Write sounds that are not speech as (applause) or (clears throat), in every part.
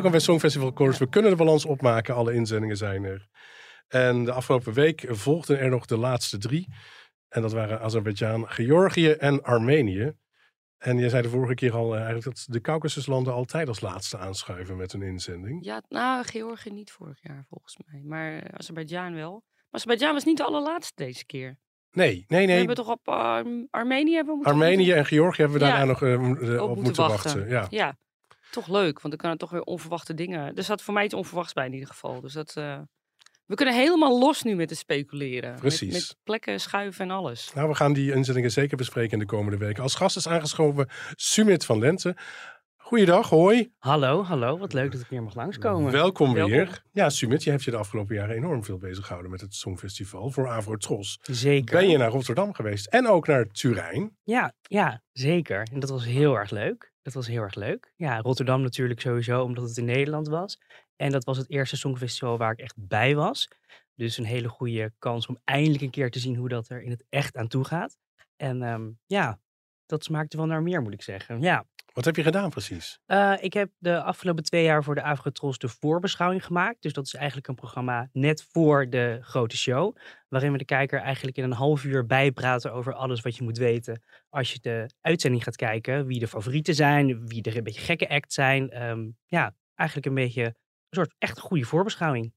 Welkom bij Songfestival Chorus. We kunnen de balans opmaken, alle inzendingen zijn er. En de afgelopen week volgden er nog de laatste drie. En dat waren Azerbeidzjan, Georgië en Armenië. En jij zei de vorige keer al eh, eigenlijk dat de Caucasuslanden altijd als laatste aanschuiven met hun inzending. Ja, nou, Georgië niet vorig jaar volgens mij. Maar Azerbeidzjan wel. Maar Azerbeidzjan was niet de allerlaatste deze keer. Nee, nee, We nee. hebben toch op Arm- Armenië hebben we moeten Armenië en Georgië hebben we Ja. daarna nog eh, eh, Op moeten moeten wachten. wachten. Ja. Ja, toch leuk, want dan kan er toch weer onverwachte dingen. Er zat voor mij iets onverwachts bij in ieder geval. Dus dat, we kunnen helemaal los nu met het speculeren. Met- Precies. Met, plekken schuiven en alles. Nou, we gaan die inzendingen zeker bespreken in de komende weken. Als gast is aangeschoven Sumit van Lente. Goeiedag, hoi. Hallo, hallo. Wat leuk dat ik weer mag langskomen. Welkom, Welkom. weer. Ja, Sumit, je hebt je de afgelopen jaren enorm veel bezig gehouden met het Songfestival voor Avrotros. Zeker. Ben je naar Rotterdam geweest en ook naar Turijn. Ja, ja, zeker. En dat was heel erg leuk. Dat was heel erg leuk. Ja, Rotterdam natuurlijk sowieso, omdat het in Nederland was. En dat was het eerste Songfestival waar ik echt bij was. Dus een hele goede kans om eindelijk een keer te zien hoe dat er in het echt aan toe gaat. En ehm, ja, dat smaakte wel naar meer, moet ik zeggen. Ja, Wat heb je gedaan precies? Eh, ik heb de afgelopen twee jaar voor de Avrotros de voorbeschouwing gemaakt. Dus dat is eigenlijk een programma net voor de grote show. Waarin we de kijker eigenlijk in een half uur bijpraten over alles wat je moet weten. Als je de uitzending gaat kijken. Wie de favorieten zijn, wie er een beetje gekke act zijn. Ehm, ja, eigenlijk een beetje soort echt goede voorbeschouwing.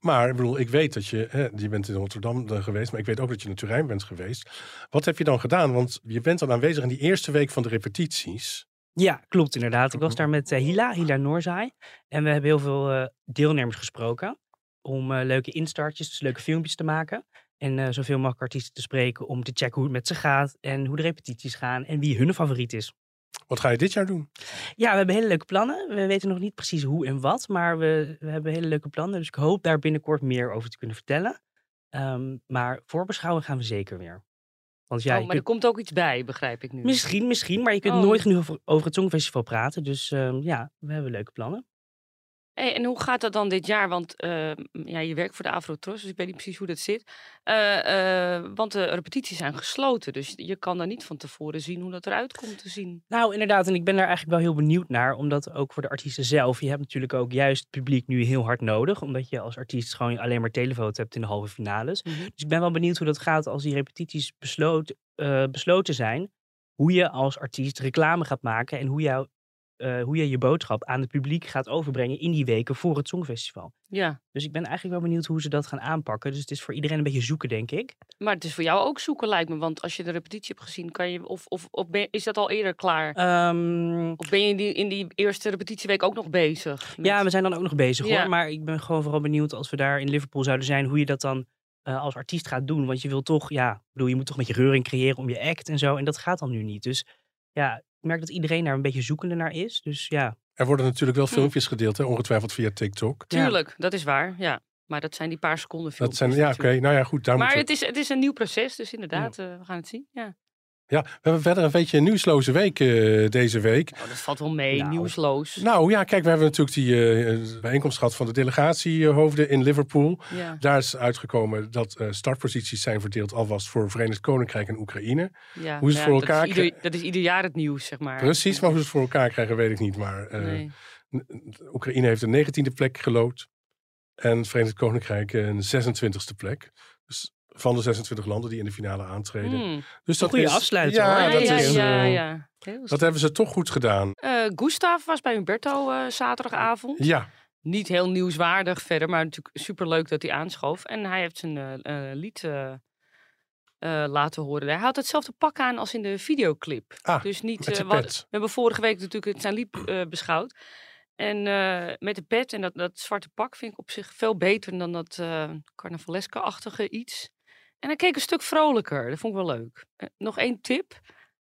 Maar ik bedoel, ik weet dat je, hè, je bent in Rotterdam eh, geweest, maar ik weet ook dat je naar Turijn bent geweest. Wat heb je dan gedaan? Want je bent dan aanwezig in die eerste week van de repetities. Ja, klopt inderdaad. Ik was daar met eh, Hila, Hila Noorzai. En we hebben heel veel eh, deelnemers gesproken. Om leuke instartjes, dus leuke filmpjes te maken. En zoveel mogelijk artiesten te spreken om te checken hoe het met ze gaat. En hoe de repetities gaan en wie hun favoriet is. Wat ga je dit jaar doen? Ja, we hebben hele leuke plannen. We weten nog niet precies hoe en wat. Maar we, we hebben hele leuke plannen. Dus ik hoop daar binnenkort meer over te kunnen vertellen. Ehm, maar voorbeschouwen gaan we zeker weer. Want ja, oh, maar er komt ook iets bij, begrijp ik nu. Misschien, misschien, maar je kunt Oh. nooit genoeg over, over het Songfestival praten. Dus ehm, ja, we hebben leuke plannen. Hey, en hoe gaat dat dan dit jaar? Want eh, ja, je werkt voor de Avrotros, dus ik weet niet precies hoe dat zit. Eh, eh, want de repetities zijn gesloten, dus je kan dan niet van tevoren zien hoe dat eruit komt te zien. Nou, inderdaad, en ik ben daar eigenlijk wel heel benieuwd naar, omdat ook voor de artiesten zelf, je hebt natuurlijk ook juist het publiek nu heel hard nodig, omdat je als artiest gewoon alleen maar televote hebt in de halve finales. Dus ik ben wel benieuwd hoe dat gaat als die repetities eh, besloten zijn, hoe je als artiest reclame gaat maken en hoe, jou, eh, hoe je je boodschap aan het publiek gaat overbrengen in die weken voor het Songfestival. Ja, Dus ik ben eigenlijk wel benieuwd hoe ze dat gaan aanpakken. Dus het is voor iedereen een beetje zoeken, denk ik. maar het is voor jou ook zoeken lijkt me, want als je de repetitie hebt gezien, kan je, of, of, of ben- is dat al eerder klaar? Ehm, Of ben je in die, in die eerste repetitieweek ook nog bezig? met- Ja, we zijn dan ook nog bezig Ja. hoor. Maar ik ben gewoon vooral benieuwd als we daar in Liverpool zouden zijn, hoe je dat dan eh, als artiest gaat doen. Want je wil toch, ja, ik bedoel, je moet toch met je reuring creëren om je act en zo. En dat gaat dan nu niet. Dus ja, ik merk dat iedereen daar een beetje zoekende naar is. Dus ja, Er worden natuurlijk wel Hm. filmpjes gedeeld, hè? ongetwijfeld via TikTok. Tuurlijk, dat is waar, ja. Maar dat zijn die paar seconden Dat filmpjes zijn, ja, oké, nou ja, goed. Daar Maar het is, het is een nieuw proces, dus inderdaad, eh, we gaan het zien. Ja. Ja, we hebben verder een beetje een nieuwsloze week eh, deze week. Oh, dat valt wel mee, Nou. nieuwsloos. Nou ja, kijk, we hebben natuurlijk die eh, bijeenkomst gehad van de delegatiehoofden in Liverpool. ja. Daar is uitgekomen dat eh, startposities zijn verdeeld alvast voor Verenigd Koninkrijk en Oekraïne. Ja, Hoe is het ja, voor dat elkaar Is ieder, dat is ieder jaar het nieuws, zeg maar. Precies, maar hoe ze het voor elkaar krijgen, weet ik niet. Maar eh, Nee. Oekraïne heeft een 19e plek gelood. En het Verenigd Koninkrijk een 26e plek. Dus van de 26 landen die in de finale aantreden. Hmm. Dus dat goede is, afsluiter, Ja, hoor. dat ja, is, ja, eh, ja. Dat hebben ze toch goed gedaan. Eh, Gustav was bij Humberto eh, zaterdagavond. Ja, Niet heel nieuwswaardig verder, maar natuurlijk superleuk dat hij aanschoof. En hij heeft zijn lied laten horen. Hij had hetzelfde pak aan als in de videoclip. Ah, dus niet, wat- pet. we hebben vorige week natuurlijk zijn lied beschouwd. En met de pet en dat, dat zwarte pak vind ik op zich veel beter dan dat eh carnavaleske-achtige iets. En hij keek een stuk vrolijker. Dat vond ik wel leuk. Eh, nog één tip.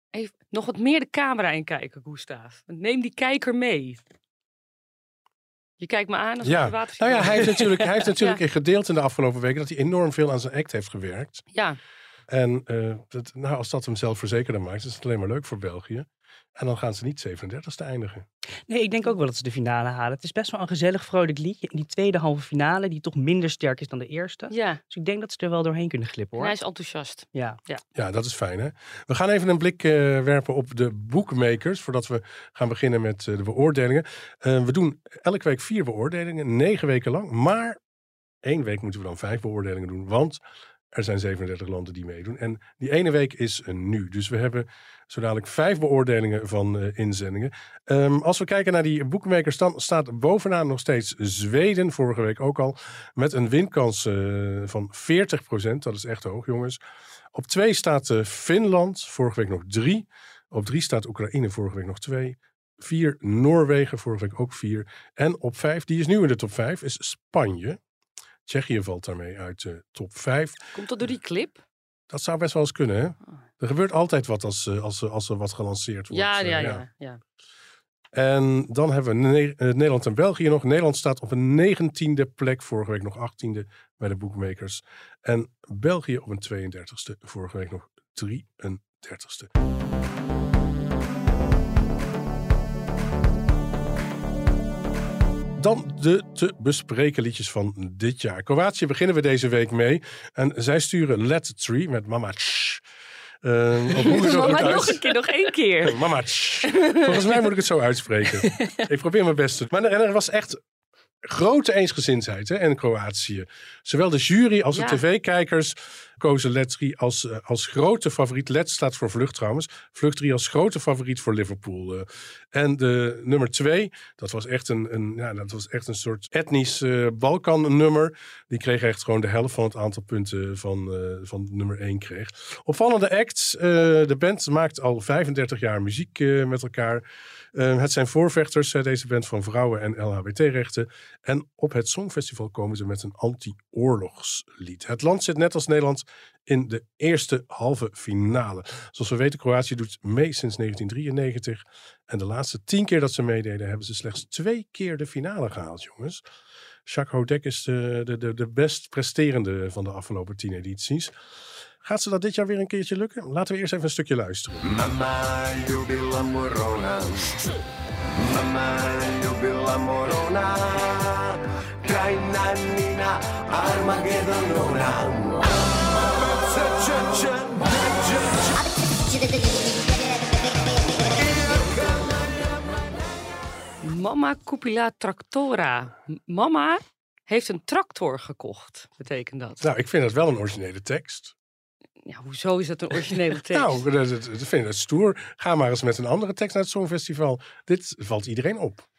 Even, nog wat meer de camera inkijken, Gustav. Neem die kijker mee. Je kijkt me aan als Ja. je water nou ja, hij heeft natuurlijk, hij heeft (laughs) Ja. natuurlijk gedeeld in de afgelopen weken dat hij enorm veel aan zijn act heeft gewerkt. Ja, En eh, dat, nou, als dat hem zelf verzekerder maakt, is het alleen maar leuk voor België. En dan gaan ze niet 37ste eindigen. Nee, ik denk ook wel dat ze de finale halen. Het is best wel een gezellig, vrolijk liedje. In die tweede halve finale, die toch minder sterk is dan de eerste. Ja, Dus ik denk dat ze er wel doorheen kunnen glippen en hoor. hij is enthousiast. Ja. Ja, dat is fijn hè. We gaan even een blik eh, werpen op de boekmakers. Voordat we gaan beginnen met eh, de beoordelingen. Eh, we doen elke week vier beoordelingen. Negen weken lang. Maar één week moeten we dan vijf beoordelingen doen. Want er zijn 37 landen die meedoen. En die ene week is eh, nu. Dus we hebben zo dadelijk vijf beoordelingen van eh, inzendingen. Ehm, als we kijken naar die boekmakers, dan staat bovenaan nog steeds Zweden, vorige week ook al, met een winkans eh, van 40%. Dat is echt hoog, jongens. Op twee staat Finland, vorige week nog drie. Op drie staat Oekraïne, vorige week nog twee. Vier Noorwegen, vorige week ook vier. En op vijf, die is nu in de top vijf, is Spanje. Tsjechië valt daarmee uit de top vijf. Komt dat door die clip? Dat zou best wel eens kunnen, hè? Oh. Er gebeurt altijd wat als, eh, als, als er wat gelanceerd wordt. Ja, eh, ja, ja, ja. En dan hebben we Ne- eh, Nederland en België nog. Nederland staat op een negentiende plek, vorige week nog achttiende bij de bookmakers. En België op een 32ste, vorige week nog 33ste. Dan de te bespreken liedjes van dit jaar. Kroatië beginnen we deze week mee. En zij sturen Let Tree met Mama Tsch. Eh, hoe Maar uit- nog een keer, nog één keer. (laughs) Mama. tsch. Volgens mij moet ik het zo uitspreken. ik probeer mijn best. te- Maar er, er was echt grote eensgezindheid hè, in Kroatië. Zowel de jury als de Ja. tv-kijkers kozen Letri als, eh, als grote favoriet. Let staat voor vlucht trouwens. Vlucht 3 als grote favoriet voor Liverpool. eh. en de nummer 2, dat was echt een, een, ja, dat was echt een soort etnisch eh Balkan-nummer. Die kreeg echt gewoon de helft van het aantal punten van, van nummer 1 kreeg. Opvallende acts. de band maakt al 35 jaar muziek met elkaar. Het zijn voorvechters, deze band van vrouwen en LHBT-rechten. En op het Songfestival komen ze met een anti-oorlogslied. Het land zit net als Nederland in de eerste halve finale. Zoals we weten, Kroatië doet mee sinds 1993. En de laatste tien keer dat ze meededen, hebben ze slechts twee keer de finale gehaald, jongens. Jacques Hodek is de, de, de, de best presterende van de afgelopen tien edities. Gaat ze dat dit jaar weer een keertje lukken? Laten we eerst even een stukje luisteren. Mama morona Mama ljubila morona Mama Cupila Tractora. Mama heeft een tractor gekocht, betekent dat. Nou, ik vind het wel een originele tekst. Ja, hoezo is dat een originele (laughs) tekst? Nou, dat, dat, dat vind ik het stoer. Ga maar eens met een andere tekst naar het Songfestival. Dit valt iedereen op.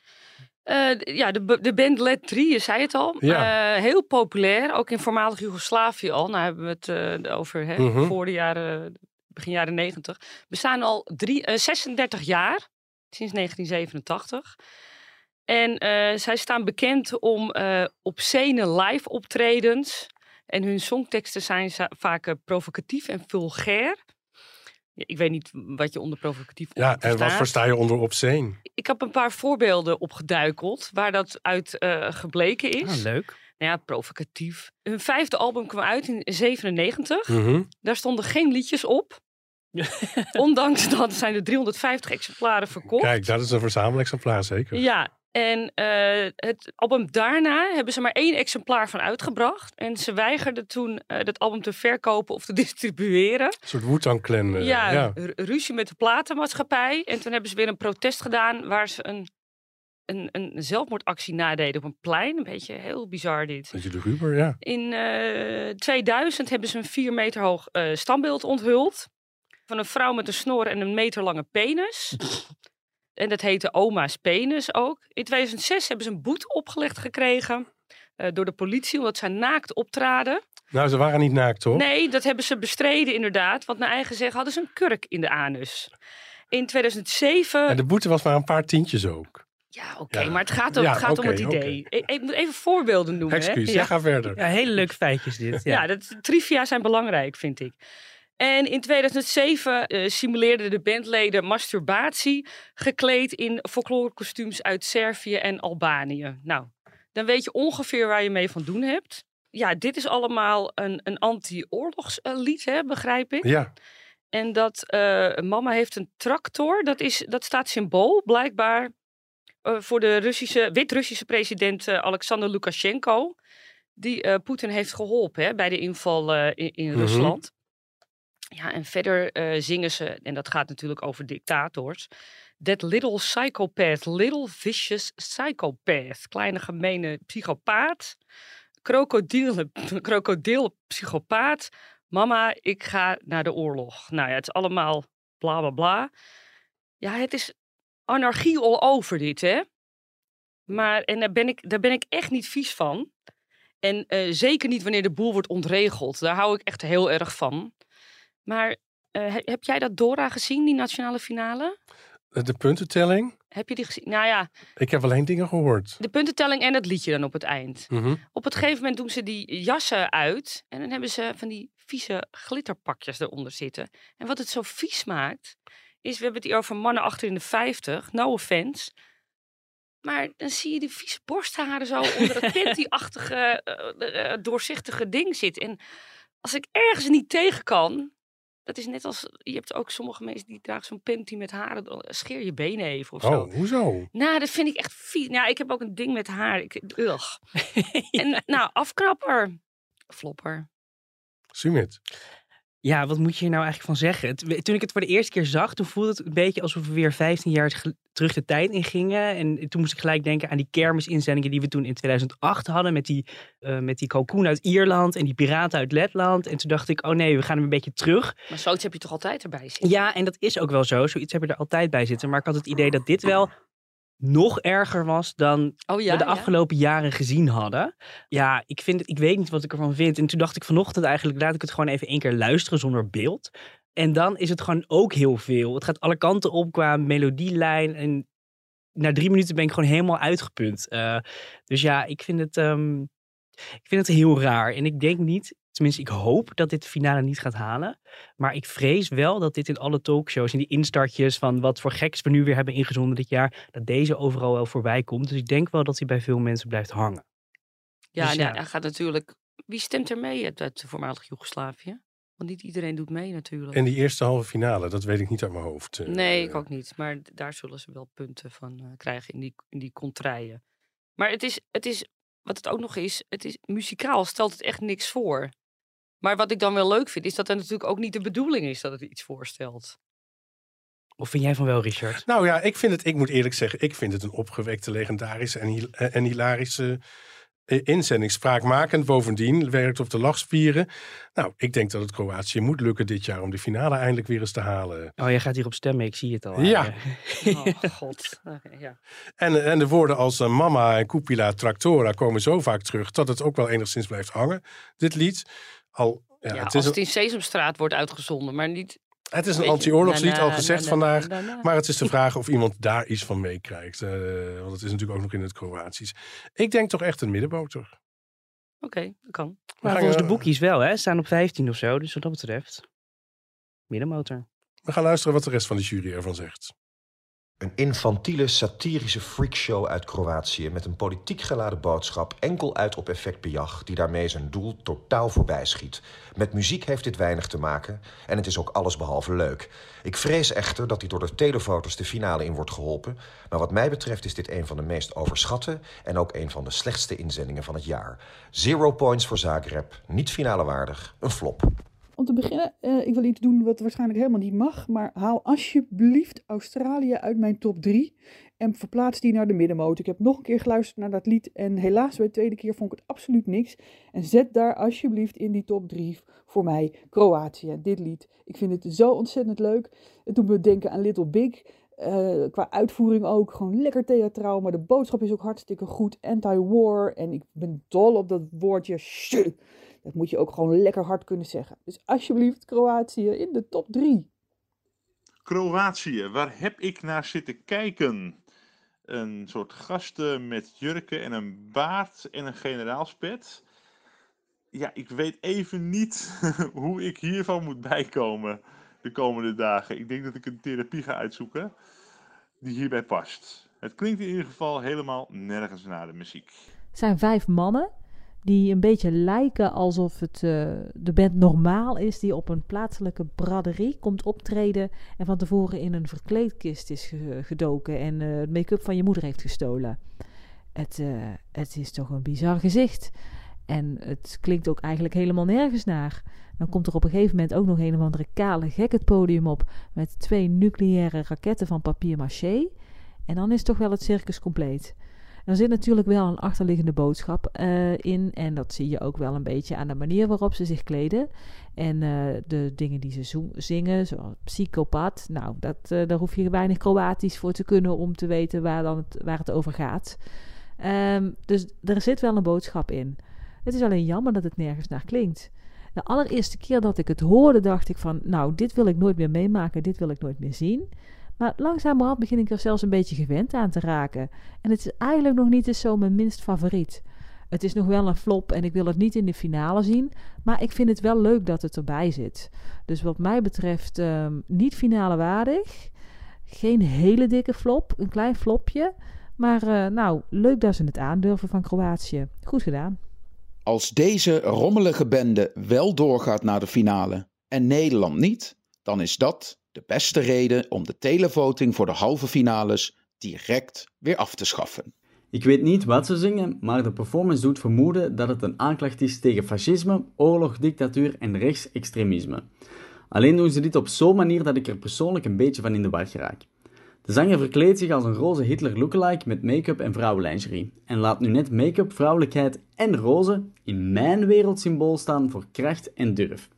Eh, ja, de, de band Led 3, je zei het al. Ja. Eh, heel populair, ook in voormalig Joegoslavië al. Nou hebben we het eh, over hè, Mhm. voor de jaren, begin jaren 90. Bestaan al drie, eh, 36 jaar, sinds 1987. En zij staan bekend om eh obscene live optredens. En hun songteksten zijn vaak provocatief en vulgair. Ja, ik weet niet wat je onder provocatief Ja, en wat versta je onder obscene? ik heb een paar voorbeelden opgeduikeld waar dat uit eh, gebleken is. Ah, leuk. Nou ja, provocatief. Hun vijfde album kwam uit in 97. Mhm. Daar stonden geen liedjes op. (laughs) Ondanks dat zijn er 350 exemplaren verkocht. Kijk, dat is een verzamelexemplaar zeker. Ja, en eh, het album daarna hebben ze maar één exemplaar van uitgebracht. En ze weigerden toen eh, dat album te verkopen of te (laughs) distribueren. Een soort Wu-Tang Clan. eh, ja, ja. ru- ruzie met de platenmaatschappij. En toen hebben ze weer een protest gedaan waar ze een, een, een zelfmoordactie nadeden op een plein. Een beetje heel bizar dit. Beetje de Ruber, ja. In eh 2000 hebben ze een vier meter hoog standbeeld onthuld. Van een vrouw met een snor en een meter lange penis. (laughs) en dat heette Oma's Penis ook. In 2006 hebben ze een boete opgelegd gekregen. eh, door de politie, omdat zij naakt optraden. Nou, ze waren niet naakt, toch? Nee, dat hebben ze bestreden inderdaad. Want naar eigen zeggen hadden ze een kurk in de anus. In 2007... En de boete was maar een paar tientjes ook. Ja, oké, Ja. maar het gaat, om, Ja, het gaat om het idee. Ik, ik moet even voorbeelden noemen. hè. Excuus, Ja. ja, ga verder. Ja, hele leuke feitjes dit. Ja. Ja, dat, trivia zijn belangrijk, vind ik. En in 2007 eh, simuleerden de bandleden masturbatie gekleed in folklorekostuums uit Servië en Albanië. Nou, dan weet je ongeveer waar je mee van doen hebt. Ja, dit is allemaal een, een anti-oorlogslied, hè, begrijp ik. Ja, En dat eh, mama heeft een tractor. Dat, is, dat staat symbool blijkbaar eh, voor de Russische, Wit-Russische president Alexander Lukashenko. Die Poetin heeft geholpen hè, bij de inval in, in Mhm. Rusland. Ja, en verder eh, zingen ze, en dat gaat natuurlijk over dictators. That little psychopath, little vicious psychopath. Kleine gemene psychopaat. Krokodil, krokodil (clears throat) psychopaat. Mama, ik ga naar de oorlog. Nou ja, het is allemaal bla bla bla. Ja, het is anarchie all over dit, hè? Maar, en daar ben ik, daar ben ik echt niet vies van. En eh, zeker niet wanneer de boel wordt ontregeld. Daar hou ik echt heel erg van. Maar eh, he- heb jij dat Dora gezien, die nationale finale? De puntentelling? Heb je die gezien? Nou ja, Ik heb alleen dingen gehoord. de puntentelling en het liedje dan op het eind. Mhm. Op het gegeven moment doen ze die jassen uit. En dan hebben ze van die vieze glitterpakjes eronder zitten. En wat het zo vies maakt, is we hebben het hier over mannen achter in de 50. No offense. Maar dan zie je die vieze borstharen zo onder het (laughs) panty-achtige, eh, eh, doorzichtige ding zitten. En als ik ergens niet tegen kan, dat is net als, je hebt ook sommige mensen die dragen zo'n panty met haren, scheer je benen even of zo. Oh, hoezo? Nou, dat vind ik echt vies. Nou, ik heb ook een ding met haar. Ik, ugh. (laughs) En nou, afkrapper. Flopper. Sumit. Ja, wat moet je hier nou eigenlijk van zeggen? Toen ik het voor de eerste keer zag, toen voelde het een beetje alsof we weer 15 jaar terug de tijd in gingen. En toen moest ik gelijk denken aan die kermisinzendingen die we toen in 2008 hadden. Met die, eh met die kalkoen uit Ierland en die piraten uit Letland. En toen dacht ik, oh nee, we gaan hem een beetje terug. Maar zoiets heb je toch altijd erbij zitten? Ja, en dat is ook wel zo. Zoiets heb je er altijd bij zitten. Maar ik had het idee dat dit wel nog erger was dan Oh ja, we de ja. afgelopen jaren gezien hadden. Ja, ik, vind het, ik weet niet wat ik ervan vind. En toen dacht ik vanochtend eigenlijk, laat ik het gewoon even één keer luisteren zonder beeld. En dan is het gewoon ook heel veel. Het gaat alle kanten op qua melodielijn. En na drie minuten ben ik gewoon helemaal uitgeput. Eh, dus ja, ik vind, het, ehm, ik vind het heel raar. En ik denk niet, tenminste ik hoop dat dit de finale niet gaat halen. Maar ik vrees wel dat dit in alle talkshows en die instartjes van wat voor geks we nu weer hebben ingezonden dit jaar, dat deze overal wel voorbij komt. Dus ik denk wel dat hij bij veel mensen blijft hangen. Ja, Dus en ja, ja. hij gaat natuurlijk... Wie stemt er mee uit het voormalig Joegoslavië? Want niet iedereen doet mee natuurlijk. En die eerste halve finale, dat weet ik niet uit mijn hoofd. eh. Nee, ik ook niet. Maar daar zullen ze wel punten van eh, krijgen in die, in die contraien. Maar het is, het is, wat het ook nog is, het is muzikaal stelt het echt niks voor. Maar wat ik dan wel leuk vind, is dat er natuurlijk ook niet de bedoeling is dat het iets voorstelt. Of vind jij van wel, Richard? Nou ja, ik vind het, ik moet eerlijk zeggen, ik vind het een opgewekte, legendarische en, hil- eh, en hilarische eh, inzending. Spraakmakend bovendien, werkt op de lachspieren. Nou, ik denk dat het Kroatië moet lukken dit jaar om de finale eindelijk weer eens te halen. Oh, jij gaat hierop stemmen, ik zie het al. Ja. Oh (laughs) god. Oké, ja. En, en de woorden als eh, mama en Kupila Tractora komen zo vaak terug dat het ook wel enigszins blijft hangen, dit lied. Al, ja, Ja, het, als is het een, in Sesamstraat wordt uitgezonden, maar niet... het is een anti-oorlogslied, na, al na, gezegd na, vandaag. na, na, na. Maar het is de (laughs) vraag of iemand daar iets van meekrijgt. eh, want het is natuurlijk ook nog in het Kroatisch. Ik denk toch echt een middenboter. Oké, dat kan. We Maar gaan, volgens de boekjes wel, hè? Staan op 15 of zo. Dus wat dat betreft. Middenmotor. We gaan luisteren wat de rest van de jury ervan zegt. Een infantiele, satirische freakshow uit Kroatië met een politiek geladen boodschap enkel uit op effectbejag die daarmee zijn doel totaal voorbij schiet. Met muziek heeft dit weinig te maken en het is ook allesbehalve leuk. Ik vrees echter dat hij door de televoters de finale in wordt geholpen, maar wat mij betreft is dit een van de meest overschatte en ook een van de slechtste inzendingen van het jaar. Zero points voor Zagreb, niet finale waardig, een flop. Om te beginnen, eh, ik wil iets doen wat waarschijnlijk helemaal niet mag, maar haal alsjeblieft Australië uit mijn top 3 en verplaats die naar de middenmoot. Ik heb nog een keer geluisterd naar dat lied en helaas bij de tweede keer vond ik het absoluut niks. En zet daar alsjeblieft in die top 3 voor mij Kroatië, dit lied. Ik vind het zo ontzettend leuk. Het doet me denken aan Little Big. Eh, qua uitvoering ook gewoon lekker theatraal, maar de boodschap is ook hartstikke goed. Anti-war en ik ben dol op dat woordje shh. Dat moet je ook gewoon lekker hard kunnen zeggen. Dus alsjeblieft Kroatië in de top 3. Kroatië, waar heb ik naar zitten kijken? Een soort gasten met jurken en een baard en een generaalspet. Ja, ik weet even niet (laughs) hoe ik hiervan moet bijkomen de komende dagen. Ik denk dat ik een therapie ga uitzoeken die hierbij past. Het klinkt in ieder geval helemaal nergens naar de muziek. Het zijn vijf mannen die een beetje lijken alsof het uh, de band normaal is, die op een plaatselijke braderie komt optreden en van tevoren in een verkleedkist is gedoken en uh, het make-up van je moeder heeft gestolen. Het, uh, het is toch een bizar gezicht. En het klinkt ook eigenlijk helemaal nergens naar. Dan komt er op een gegeven moment ook nog een of andere kale gek het podium op met twee nucleaire raketten van papier maché. En dan is toch wel het circus compleet. Er zit natuurlijk wel een achterliggende boodschap uh, in. En dat zie je ook wel een beetje aan de manier waarop ze zich kleden. En uh, de dingen die ze zingen, zoals psychopaat. Nou, dat, uh, daar hoef je weinig Kroatisch voor te kunnen om te weten waar, dan het, waar het over gaat. Um, dus er zit wel een boodschap in. Het is alleen jammer dat het nergens naar klinkt. De allereerste keer dat ik het hoorde, dacht ik van, nou, dit wil ik nooit meer meemaken, dit wil ik nooit meer zien. Maar langzamerhand begin ik er zelfs een beetje gewend aan te raken. En het is eigenlijk nog niet eens zo mijn minst favoriet. Het is nog wel een flop en ik wil het niet in de finale zien. Maar ik vind het wel leuk dat het erbij zit. Dus wat mij betreft um, niet finale waardig. Geen hele dikke flop, een klein flopje. Maar uh, nou, leuk dat ze het aandurven van Kroatië. Goed gedaan. Als deze rommelige bende wel doorgaat naar de finale en Nederland niet, dan is dat de beste reden om de televoting voor de halve finales direct weer af te schaffen. Ik weet niet wat ze zingen, maar de performance doet vermoeden dat het een aanklacht is tegen fascisme, oorlog, dictatuur en rechtsextremisme. Alleen doen ze dit op zo'n manier dat ik er persoonlijk een beetje van in de war geraak. De zanger verkleedt zich als een roze Hitler lookalike met make-up en vrouwenlingerie en laat nu net make-up, vrouwelijkheid en roze in mijn wereld symbool staan voor kracht en durf.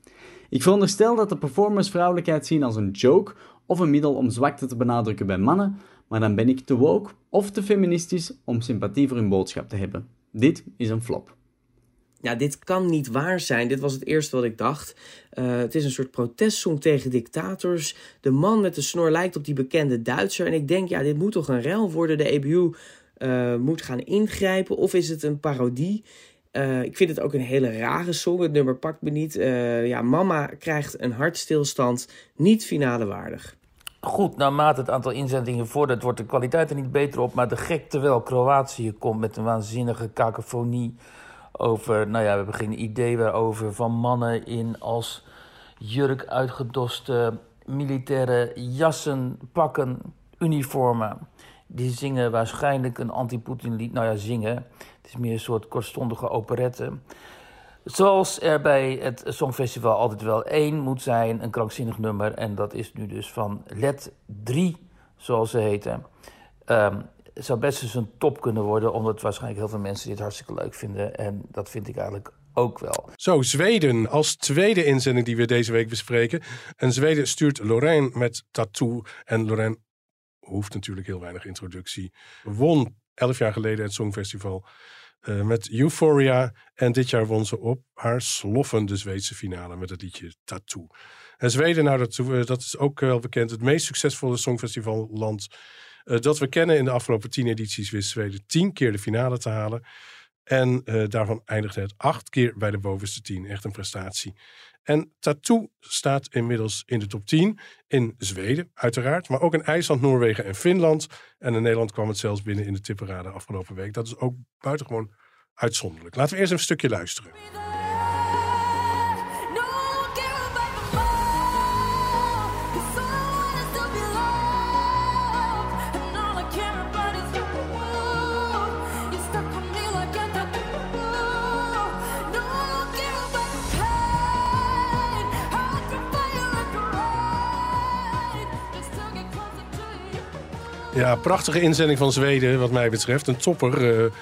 Ik veronderstel dat de performers vrouwelijkheid zien als een joke of een middel om zwakte te benadrukken bij mannen, maar dan ben ik te woke of te feministisch om sympathie voor hun boodschap te hebben. Dit is een flop. Ja, dit kan niet waar zijn. Dit was het eerste wat ik dacht. Uh, het is een soort protestsong tegen dictators. De man met de snor lijkt op die bekende Duitser. En ik denk, ja, dit moet toch een rel worden. De EBU uh, moet gaan ingrijpen. Of is het een parodie? Uh, ik vind het ook een hele rare song. Het nummer pakt me niet. ja, mama krijgt een hartstilstand. Niet finale waardig. Goed, naarmate het aantal inzendingen vordert, wordt de kwaliteit er niet beter op. Maar de gek terwijl Kroatië komt met een waanzinnige kakofonie over, nou ja, we hebben geen idee waarover, van mannen in als jurk uitgedoste militaire jassen, pakken, uniformen. Die zingen waarschijnlijk een anti-Poetin lied. Nou ja, zingen. Het is meer een soort kortstondige operette. Zoals er bij het Songfestival altijd wel één moet zijn, een krankzinnig nummer. En dat is nu dus van LED 3, zoals ze heten. Um, het zou best eens een top kunnen worden, omdat waarschijnlijk heel veel mensen dit hartstikke leuk vinden. En dat vind ik eigenlijk ook wel. Zo, Zweden als tweede inzending die we deze week bespreken. En Zweden stuurt Lorraine met Tattoo. En Lorraine hoeft natuurlijk heel weinig introductie. Won elf jaar geleden het Songfestival uh, met Euphoria. En dit jaar won ze op haar sloffende Zweedse finale met het liedje Tattoo. En Zweden, nou dat, eh, is ook wel bekend, het meest succesvolle Songfestivalland uh, dat we kennen in de afgelopen tien edities wist Zweden tien keer de finale te halen. En daarvan eindigde het acht keer bij de bovenste tien. Echt een prestatie. En Tattoo staat inmiddels in de top 10 in Zweden, uiteraard. Maar ook in IJsland, Noorwegen en Finland. En in Nederland kwam het zelfs binnen in de tipperade afgelopen week. Dat is ook buitengewoon uitzonderlijk. Laten we eerst een stukje luisteren. Ja, prachtige inzending van Zweden wat mij betreft. Een topper uh,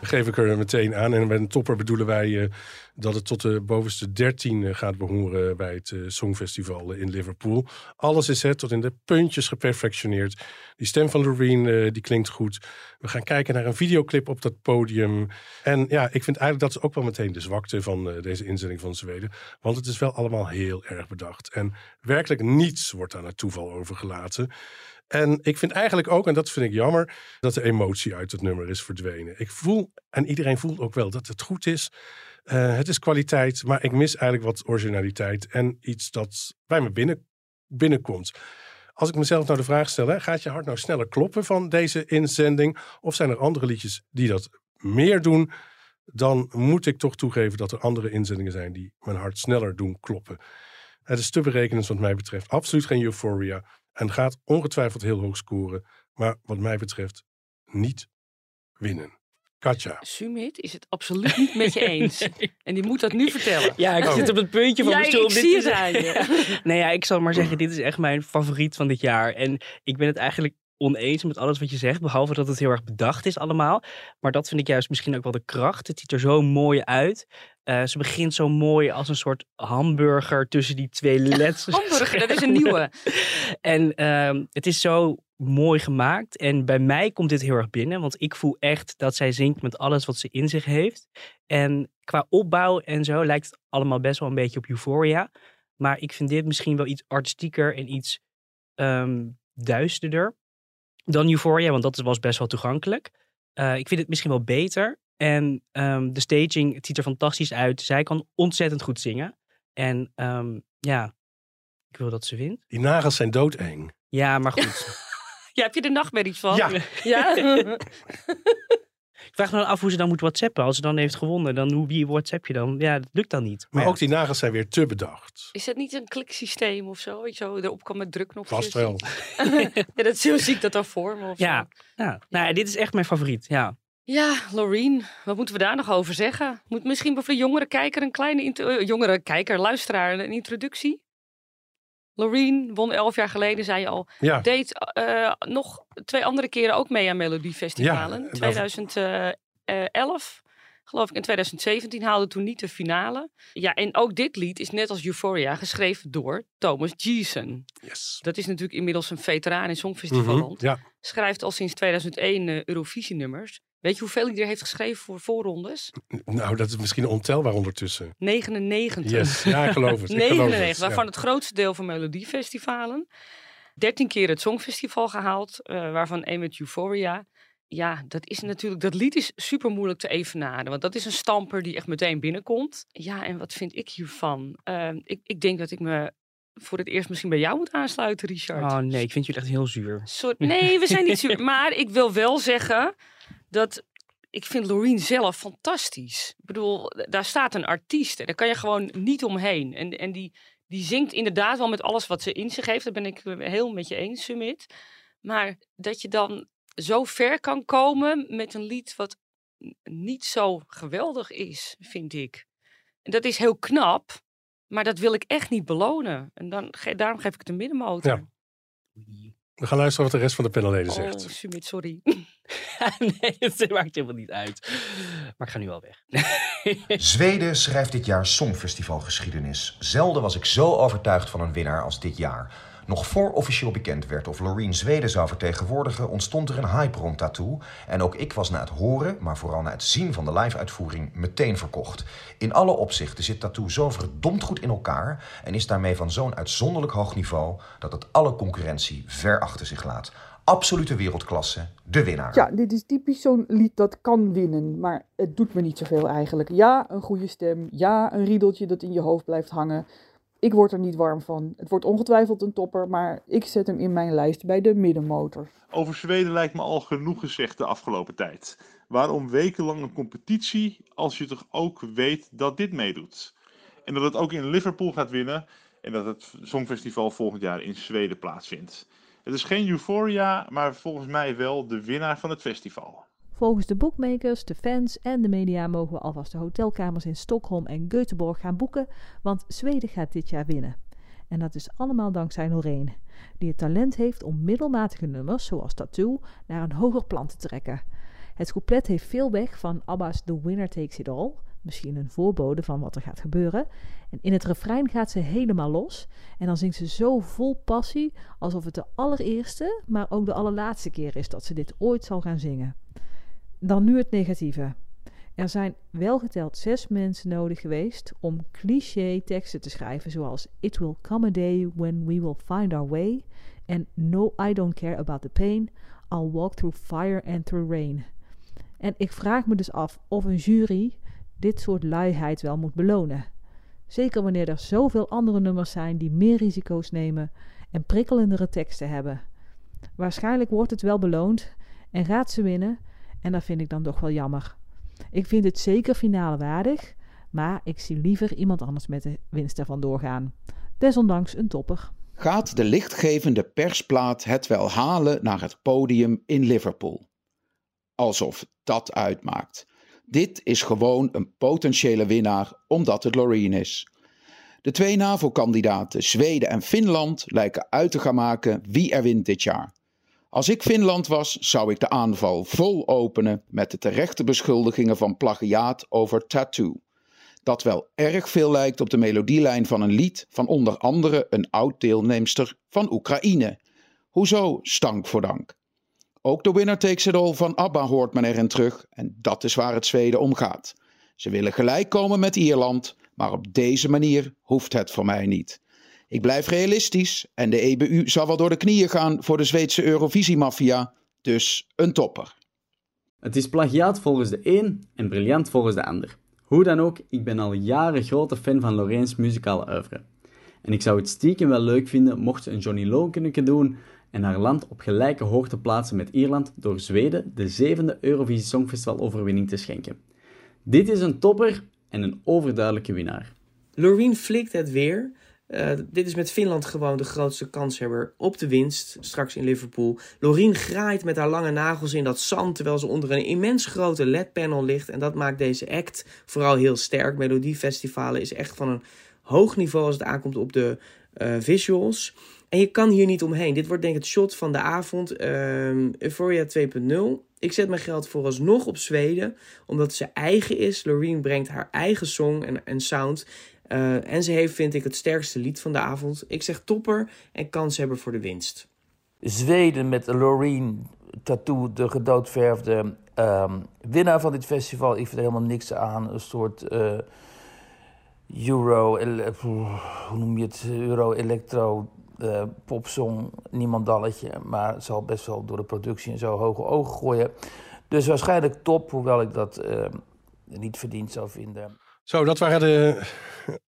geef ik er meteen aan. En met een topper bedoelen wij uh, dat het tot de bovenste 13 uh, gaat behoren bij het Songfestival in Liverpool. Alles is het tot in de puntjes geperfectioneerd. Die stem van Loreen die klinkt goed. We gaan kijken naar een videoclip op dat podium. En ja, ik vind eigenlijk dat is ook wel meteen de zwakte van deze inzending van Zweden. Want het is wel allemaal heel erg bedacht. En werkelijk niets wordt aan het toeval overgelaten. En ik vind eigenlijk ook, en dat vind ik jammer, dat de emotie uit het nummer is verdwenen. Ik voel, en iedereen voelt ook wel dat het goed is. Uh, het is kwaliteit, maar ik mis eigenlijk wat originaliteit en iets dat bij me binnen, binnenkomt. Als ik mezelf nou de vraag stel, hè, gaat je hart nou sneller kloppen van deze inzending? Of zijn er andere liedjes die dat meer doen? dan moet ik toch toegeven dat er andere inzendingen zijn die mijn hart sneller doen kloppen. Het is te berekenend wat mij betreft. Absoluut geen euphoria. En gaat ongetwijfeld heel hoog scoren. Maar wat mij betreft niet winnen. Katja. Sumit is het absoluut niet met je eens. (laughs) En die moet dat nu vertellen. Ja, ik Oh. zit op het puntje van mijn stoel. ik om dit zie te het aan je. (laughs) nee, ja, ik zal maar zeggen, dit is echt mijn favoriet van dit jaar. En ik ben het eigenlijk oneens met alles wat je zegt, behalve dat het heel erg bedacht is allemaal. Maar dat vind ik juist misschien ook wel de kracht. Het ziet er zo mooi uit. Eh, ze begint zo mooi als een soort hamburger tussen die twee letters. Hamburger, dat is een nieuwe. (laughs) En ehm, het is zo mooi gemaakt. En bij mij komt dit heel erg binnen. Want ik voel echt dat zij zingt met alles wat ze in zich heeft. En qua opbouw en zo lijkt het allemaal best wel een beetje op Euphoria. Maar ik vind dit misschien wel iets artistieker en iets ehm, duisterder dan Euphoria. Want dat was best wel toegankelijk. Eh, ik vind het misschien wel beter. En ehm, de staging, het ziet er fantastisch uit. Zij kan ontzettend goed zingen. En ehm, ja, ik wil dat ze wint. Die nagels zijn doodeng. Ja, maar goed. (laughs) Ja, heb je er nachtmerries van? Ja. ja? (laughs) Ik vraag me dan af hoe ze dan moet whatsappen. Als ze dan heeft gewonnen, dan hoe, wie whatsapp je dan? Ja, dat lukt dan niet. Maar ja. ook die nagels zijn weer te bedacht. Is dat niet een kliksysteem of zo? Je zo, erop kan met drukknopjes. Vast wel. (laughs) ja, dat zo zie ik dat dan voor me. Of Ja, zo. ja. Nou, ja, dit is echt mijn favoriet. Ja. Ja, Loreen, wat moeten we daar nog over zeggen? Moet misschien voor de jongere kijker een kleine eh, jongere kijker, luisteraar, een introductie? Loreen won elf jaar geleden, zei je al. Ja. Deed eh, nog twee andere keren ook mee aan Melodiefestivalen. Ja, en 2011, geloof ik, en 2017 haalde toen niet de finale. Ja, en ook dit lied is net als Euphoria geschreven door Thomas Gieson. Yes. Dat is natuurlijk inmiddels een veteraan in Songfestivalland. Mhm, Ja. Schrijft al sinds 2001 eh, Eurovisie-nummers. Weet je hoeveel hij er heeft geschreven voor voorrondes? Nou, dat is misschien ontelbaar ondertussen. 99. Yes. Ja, ik geloof het. Ik geloof 99, het, ja. waarvan het grootste deel van Melodiefestivalen. 13 keer het Songfestival gehaald, eh, waarvan één met Euphoria. Ja, dat is natuurlijk, dat lied is super moeilijk te evenaren. Want dat is een stamper die echt meteen binnenkomt. Ja, en wat vind ik hiervan? Eh, ik, ik denk dat ik me voor het eerst misschien bij jou moet aansluiten, Richard. Oh nee, ik vind jullie echt heel zuur. Sorry. Nee, we zijn niet zuur. (laughs) Maar ik wil wel zeggen dat ik vind Loreen zelf fantastisch. Ik bedoel, daar staat een artiest en daar kan je gewoon niet omheen. En, en die, die zingt inderdaad wel met alles wat ze in zich heeft. Dat ben ik heel met je eens, Sumit. Maar dat je dan zo ver kan komen met een lied wat niet zo geweldig is, vind ik. En dat is heel knap, maar dat wil ik echt niet belonen. En dan, daarom geef ik het een middenmotor. Ja. We gaan luisteren wat de rest van de panelleden Oh, zegt. Sumit, sorry. (laughs) nee, het maakt helemaal niet uit. Maar ik ga nu al weg. (laughs) Zweden schrijft dit jaar Songfestivalgeschiedenis. Zelden was ik zo overtuigd van een winnaar als dit jaar. Nog voor officieel bekend werd of Loreen Zweden zou vertegenwoordigen, ontstond er een hype rond Tattoo. En ook ik was na het horen, maar vooral na het zien van de live-uitvoering, meteen verkocht. In alle opzichten zit Tattoo zo verdomd goed in elkaar en is daarmee van zo'n uitzonderlijk hoog niveau dat het alle concurrentie ver achter zich laat. Absolute wereldklasse, de winnaar. Ja, dit is typisch zo'n lied dat kan winnen, maar het doet me niet zoveel eigenlijk. Ja, een goede stem. Ja, een riedeltje dat in je hoofd blijft hangen. Ik word er niet warm van. Het wordt ongetwijfeld een topper, maar ik zet hem in mijn lijst bij de middenmotor. Over Zweden lijkt me al genoeg gezegd de afgelopen tijd. Waarom wekenlang een competitie als je toch ook weet dat dit meedoet? En dat het ook in Liverpool gaat winnen en dat het Songfestival volgend jaar in Zweden plaatsvindt. Het is geen Euphoria, maar volgens mij wel de winnaar van het festival. Volgens de bookmakers, de fans en de media mogen we alvast de hotelkamers in Stockholm en Göteborg gaan boeken, want Zweden gaat dit jaar winnen. En dat is allemaal dankzij Loreen, die het talent heeft om middelmatige nummers, zoals Tattoo, naar een hoger plan te trekken. Het couplet heeft veel weg van ABBA's The Winner Takes It All, misschien een voorbode van wat er gaat gebeuren. En in het refrein gaat ze helemaal los en dan zingt ze zo vol passie, alsof het de allereerste, maar ook de allerlaatste keer is dat ze dit ooit zal gaan zingen. Dan nu het negatieve. Er zijn welgeteld zes mensen nodig geweest om cliché teksten te schrijven, zoals It will come a day when we will find our way en No, I don't care about the pain. I'll walk through fire and through rain. En ik vraag me dus af of een jury dit soort luiheid wel moet belonen. Zeker wanneer er zoveel andere nummers zijn die meer risico's nemen en prikkelendere teksten hebben. Waarschijnlijk wordt het wel beloond en gaat ze winnen, en dat vind ik dan toch wel jammer. Ik vind het zeker finale waardig, maar ik zie liever iemand anders met de winst ervan doorgaan. Desondanks een topper. Gaat de lichtgevende persplaat het wel halen naar het podium in Liverpool? Alsof dat uitmaakt. Dit is gewoon een potentiële winnaar omdat het Loreen is. De twee NAVO-kandidaten, Zweden en Finland, lijken uit te gaan maken wie er wint dit jaar. Als ik Finland was, zou ik de aanval vol openen met de terechte beschuldigingen van plagiaat over Tattoo. Dat wel erg veel lijkt op de melodielijn van een lied van onder andere een oud-deelnemster van Oekraïne. Hoezo stank voor dank? Ook de winner takes it all van ABBA hoort men erin terug en dat is waar het Zweden om gaat. Ze willen gelijk komen met Ierland, maar op deze manier hoeft het voor mij niet. Ik blijf realistisch en de EBU zal wel door de knieën gaan voor de Zweedse Eurovisie-maffia, dus een topper. Het is plagiaat volgens de een en briljant volgens de ander. Hoe dan ook, ik ben al jaren grote fan van Loreens muzikale oeuvre. En ik zou het stiekem wel leuk vinden mocht ze een Johnny Lokeneke doen en haar land op gelijke hoogte plaatsen met Ierland door Zweden de zevende Eurovisie Songfestival overwinning te schenken. Dit is een topper en een overduidelijke winnaar. Loreen flikt het weer. Uh, dit is met Finland gewoon de grootste kanshebber op de winst straks in Liverpool. Loreen graait met haar lange nagels in dat zand terwijl ze onder een immens grote LED-panel ligt. En dat maakt deze act vooral heel sterk. Melodiefestivalen is echt van een hoog niveau als het aankomt op de uh, visuals. En je kan hier niet omheen. Dit wordt denk ik het shot van de avond. Uh, Euphoria 2.0. Ik zet mijn geld vooralsnog op Zweden, omdat ze eigen is. Loreen brengt haar eigen song en, en sound. Uh, en ze heeft, vind ik, het sterkste lied van de avond. Ik zeg topper en kans hebben voor de winst. Zweden met Loreen Tattoo, de gedoodverfde um, winnaar van dit festival. Ik vind er helemaal niks aan. Een soort uh, Euro, hoe noem je het? Euro-electro uh, popsong, niemandalletje. Maar zal best wel door de productie en zo hoge ogen gooien. Dus waarschijnlijk top, hoewel ik dat uh, niet verdiend zou vinden. Zo, dat waren de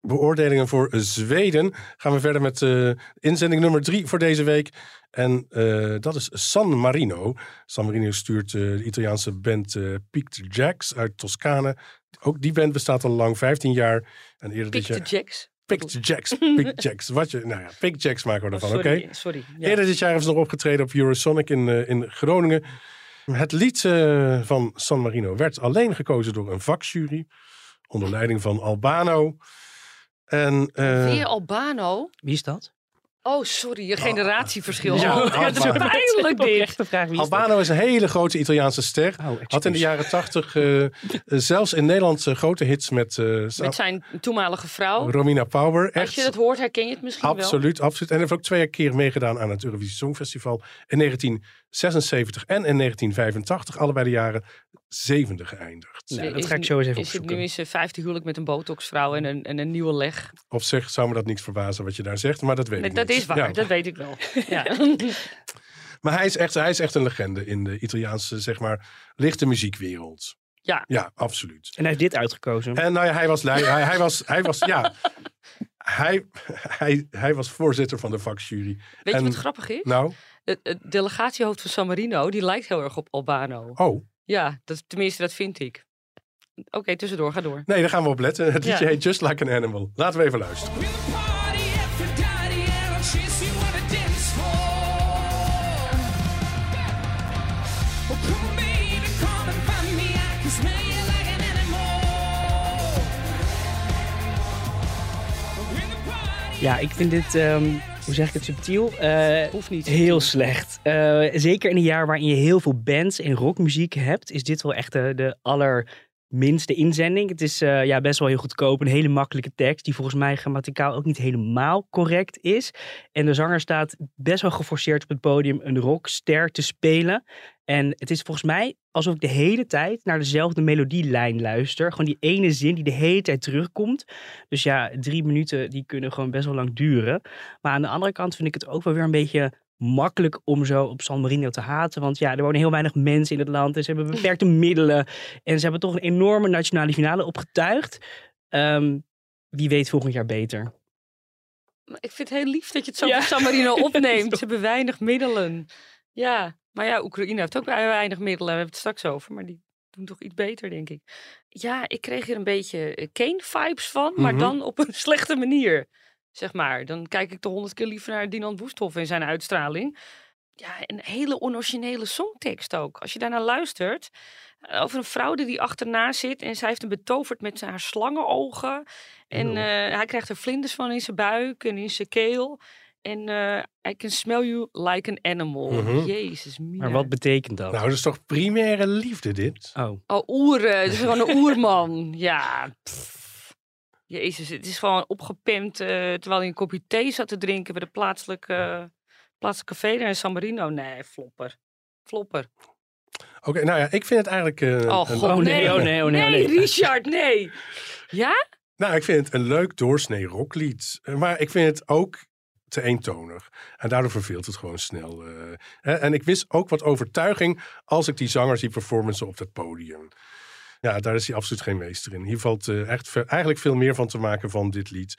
beoordelingen voor Zweden. Gaan we verder met uh, inzending nummer drie voor deze week. En uh, dat is San Marino. San Marino stuurt uh, de Italiaanse band Picked Jacks uit Toscane. Ook die band bestaat al lang, 15 jaar. En eerder Picked dit jaar... Jacks? Picked Jacks. Picked (laughs) Jacks. Wat je, nou ja, Picked Jacks maken we ervan, oh, oké? sorry, okay? sorry. Ja. Eerder dit jaar hebben ze nog opgetreden op Eurosonic in, in Groningen. Het lied van San Marino werd alleen gekozen door een vakjury onder leiding van Albano. En, uh, Weer Albano? Wie is dat? Oh, sorry, een generatieverschil. (laughs) Ja, oh, dat is pijnlijk dit. Vraag, wie is Albano dat? is een hele grote Italiaanse ster. Oh, Had in de jaren tachtig uh, zelfs in Nederland grote hits met... Uh, met zijn toenmalige vrouw. Romina Power. Echt, Als je dat hoort, herken je het misschien absoluut, wel. Absoluut, En hij heeft ook twee keer meegedaan aan het Eurovisie Songfestival. In 1976 en in 1985. Allebei de jaren zevende geëindigd. Nou, dat ga ik zo eens even is het nu is 50 huwelijk met een botoxvrouw en een, en een nieuwe leg. Op zich zou me dat niks verbazen wat je daar zegt, maar dat weet Nee, ik dat niet. is waar, Ja. dat weet ik wel. (laughs) Ja. (laughs) Maar hij is, echt, hij is echt een legende in de Italiaanse, zeg maar, lichte muziekwereld. Ja. Ja, absoluut. En hij heeft dit uitgekozen. En nou ja, hij was, hij was, hij was, ja, (laughs) hij, (laughs) hij, hij was voorzitter van de vakjury. Weet En- je wat grappig is? Nou, Het, het delegatiehoofd van San Marino, die lijkt heel erg op Albano. oh, Ja, dat, tenminste, dat vind ik. Oké, tussendoor, ga door. nee, daar gaan we op letten. (laughs) Het liedje Ja. heet Just Like an Animal. Laten we even luisteren. Ja, ik vind dit, ehm, hoe zeg ik het subtiel? Eh, Hoeft niet. Heel slecht. Eh, zeker in een jaar waarin je heel veel bands en rockmuziek hebt, is dit wel echt de, de allerminste inzending. Het is eh, ja, best wel heel goedkoop, een hele makkelijke tekst, die volgens mij grammaticaal ook niet helemaal correct is. En de zanger staat best wel geforceerd op het podium een rockster te spelen. En het is volgens mij alsof ik de hele tijd naar dezelfde melodielijn luister. Gewoon die ene zin die de hele tijd terugkomt. Dus ja, drie minuten die kunnen gewoon best wel lang duren. Maar aan de andere kant vind ik het ook wel weer een beetje makkelijk om zo op San Marino te haten. Want ja, er wonen heel weinig mensen in het land. En ze hebben beperkte (laughs) middelen. En ze hebben toch een enorme nationale finale opgetuigd. Ehm, wie weet volgend jaar beter. Maar Ik vind het heel lief dat je het zo Ja. voor San Marino (laughs) opneemt. Ze hebben weinig middelen. Ja, maar ja, Oekraïne heeft ook weinig middelen. We hebben het straks over. Maar die doen toch iets beter, denk ik. Ja, ik kreeg hier een beetje eh, Kane-vibes van, maar Mhm. dan op een (laughs) slechte manier. Zeg maar. Dan kijk ik toch honderd keer liever naar Dinant Woesthoff en zijn uitstraling. Ja, een hele onoriginele songtekst ook. Als je daarnaar luistert, eh, over een vrouw die die achterna zit en zij heeft hem betoverd met zijn haar slangenogen. En eh, hij krijgt er vlinders van in zijn buik en in zijn keel. En eh I can smell you like an animal. Mhm. Jezus, mina. Maar wat betekent dat? Nou, dat is toch primaire liefde dit? Oh. Oh, oeren. Het is gewoon een oerman. Ja. pff. Jezus, het is gewoon opgepimpt eh, terwijl hij een kopje thee zat te drinken bij de plaatselijke, plaatselijke café in San Marino. Nee, flopper. Flopper. Oké, nou ja, ik vind het eigenlijk... eh, Oh, een- oh, nee, oh, nee, oh, nee, nee. Richard, nee. Ja? Nou, ik vind het een leuk doorsnee rocklied. Eh, Maar ik vind het ook te eentonig. En daardoor verveelt het gewoon snel. Hè, En ik wist ook wat overtuiging als ik die zanger zie performancen op het podium. Ja, daar is hij absoluut geen meester in. Hier valt eh, echt eigenlijk veel meer van te maken van dit lied.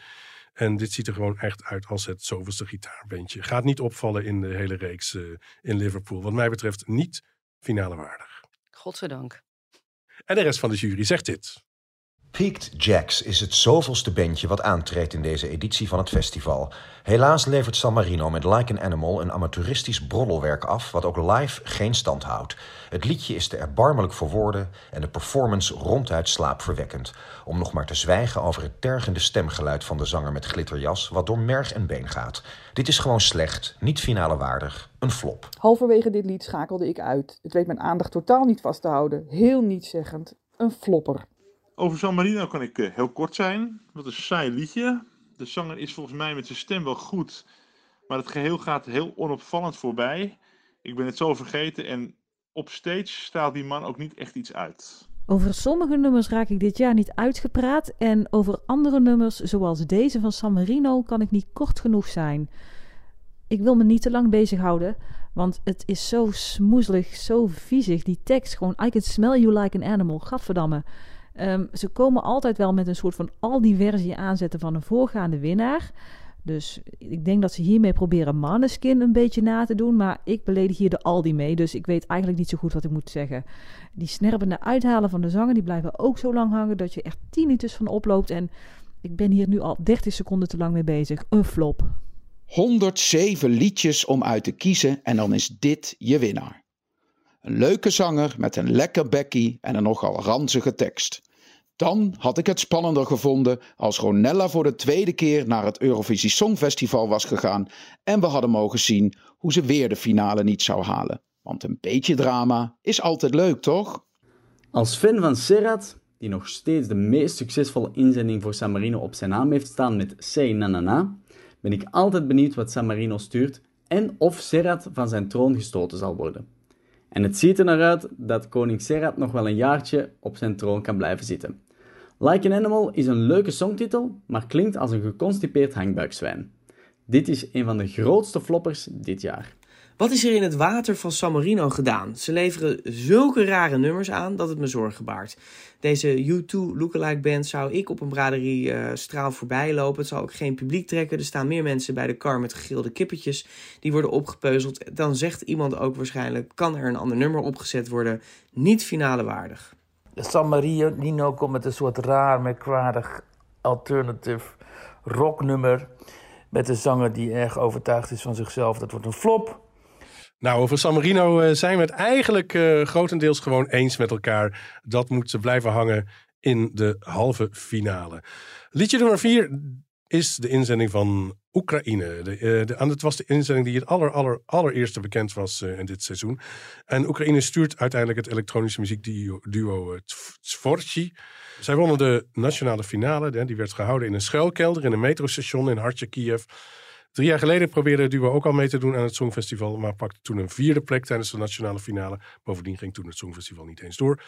En dit ziet er gewoon echt uit als het zoveelste gitaarbandje. Gaat niet opvallen in de hele reeks eh, in Liverpool. Wat mij betreft niet finale waardig. Godzijdank. En de rest van de jury zegt dit. Peaked Jacks is het zoveelste bandje wat aantreedt in deze editie van het festival. Helaas levert San Marino met Like an Animal een amateuristisch broddelwerk af... wat ook live geen stand houdt. Het liedje is te erbarmelijk voor woorden en de performance ronduit slaapverwekkend. Om nog maar te zwijgen over het tergende stemgeluid van de zanger met glitterjas... wat door merg en been gaat. Dit is gewoon slecht, niet finale waardig, een flop. Halverwege dit lied schakelde ik uit. Het weet mijn aandacht totaal niet vast te houden. Heel nietszeggend. Een flopper. Over San Marino kan ik eh, heel kort zijn. Wat een saai liedje. De zanger is volgens mij met zijn stem wel goed. Maar het geheel gaat heel onopvallend voorbij. Ik ben het zo vergeten. En op stage straalt die man ook niet echt iets uit. Over sommige nummers raak ik dit jaar niet uitgepraat en over andere nummers, zoals deze van San Marino, kan ik niet kort genoeg zijn. Ik wil me niet te lang bezighouden, want het is zo smoezelig, zo viezig. Die tekst gewoon, I can smell you like an animal, gadverdamme. Ehm, ze komen altijd wel met een soort van Aldi-versie aanzetten van een voorgaande winnaar. Dus ik denk dat ze hiermee proberen Maneskin een beetje na te doen. Maar ik beledig hier de Aldi mee, dus ik weet eigenlijk niet zo goed wat ik moet zeggen. Die snerpende uithalen van de zanger, die blijven ook zo lang hangen dat je echt tinnitus van oploopt. En ik ben hier nu al 30 seconden te lang mee bezig. Een flop. 107 liedjes om uit te kiezen en dan is dit je winnaar. Een leuke zanger met een lekker bekkie en een nogal ranzige tekst. Dan had ik het spannender gevonden als Ronella voor de tweede keer naar het Eurovisie Songfestival was gegaan en we hadden mogen zien hoe ze weer de finale niet zou halen. Want een beetje drama is altijd leuk, toch? Als fan van Serrat, die nog steeds de meest succesvolle inzending voor San Marino op zijn naam heeft staan met Say Na Na Na, ben ik altijd benieuwd wat San Marino stuurt en of Serrat van zijn troon gestoten zal worden. En het ziet er naar uit dat koning Serrat nog wel een jaartje op zijn troon kan blijven zitten. Like an Animal is een leuke songtitel, maar klinkt als een geconstipeerd hangbuikzwijn. Dit is een van de grootste floppers dit jaar. Wat is er in het water van San Marino gedaan? Ze leveren zulke rare nummers aan dat het me zorgen baart. Deze U2 lookalike band zou ik op een braderie eh, straal voorbij lopen. Het zal ook geen publiek trekken. Er staan meer mensen bij de kar met gegilde kippetjes. Die worden opgepeuzeld. Dan zegt iemand ook waarschijnlijk, kan er een ander nummer opgezet worden? Niet finale waardig. San Marino komt met een soort raar, merkwaardig alternative rocknummer. Met een zanger die erg overtuigd is van zichzelf. Dat wordt een flop. Nou, over San Marino eh, zijn we het eigenlijk eh, grotendeels gewoon eens met elkaar. Dat moet blijven hangen in de halve finale. Liedje nummer vier is de inzending van Oekraïne. De, eh, de, het was de inzending die het aller, aller, allereerste bekend was eh, in dit seizoen. En Oekraïne stuurt uiteindelijk het elektronische muziekduo duo, eh. Zij wonnen de nationale finale. Die werd gehouden in een schuilkelder in een metrostation in Hartje, Kiev. Drie jaar geleden probeerde het duo ook al mee te doen aan het Songfestival, maar pakte toen een vierde plek tijdens de nationale finale. Bovendien ging toen het Songfestival niet eens door.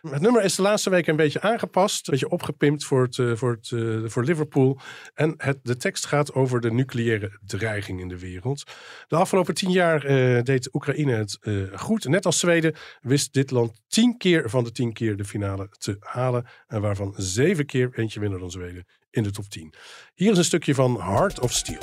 Het nummer is de laatste weken een beetje aangepast, een beetje opgepimpt voor, het, eh, voor, het, eh, voor Liverpool. En het, de tekst gaat over de nucleaire dreiging in de wereld. De afgelopen tien jaar eh, deed Oekraïne het goed. Net als Zweden wist dit land tien keer van de tien keer de finale te halen. En waarvan zeven keer, eentje minder dan Zweden, in de top 10. Hier is een stukje van Heart of Steel.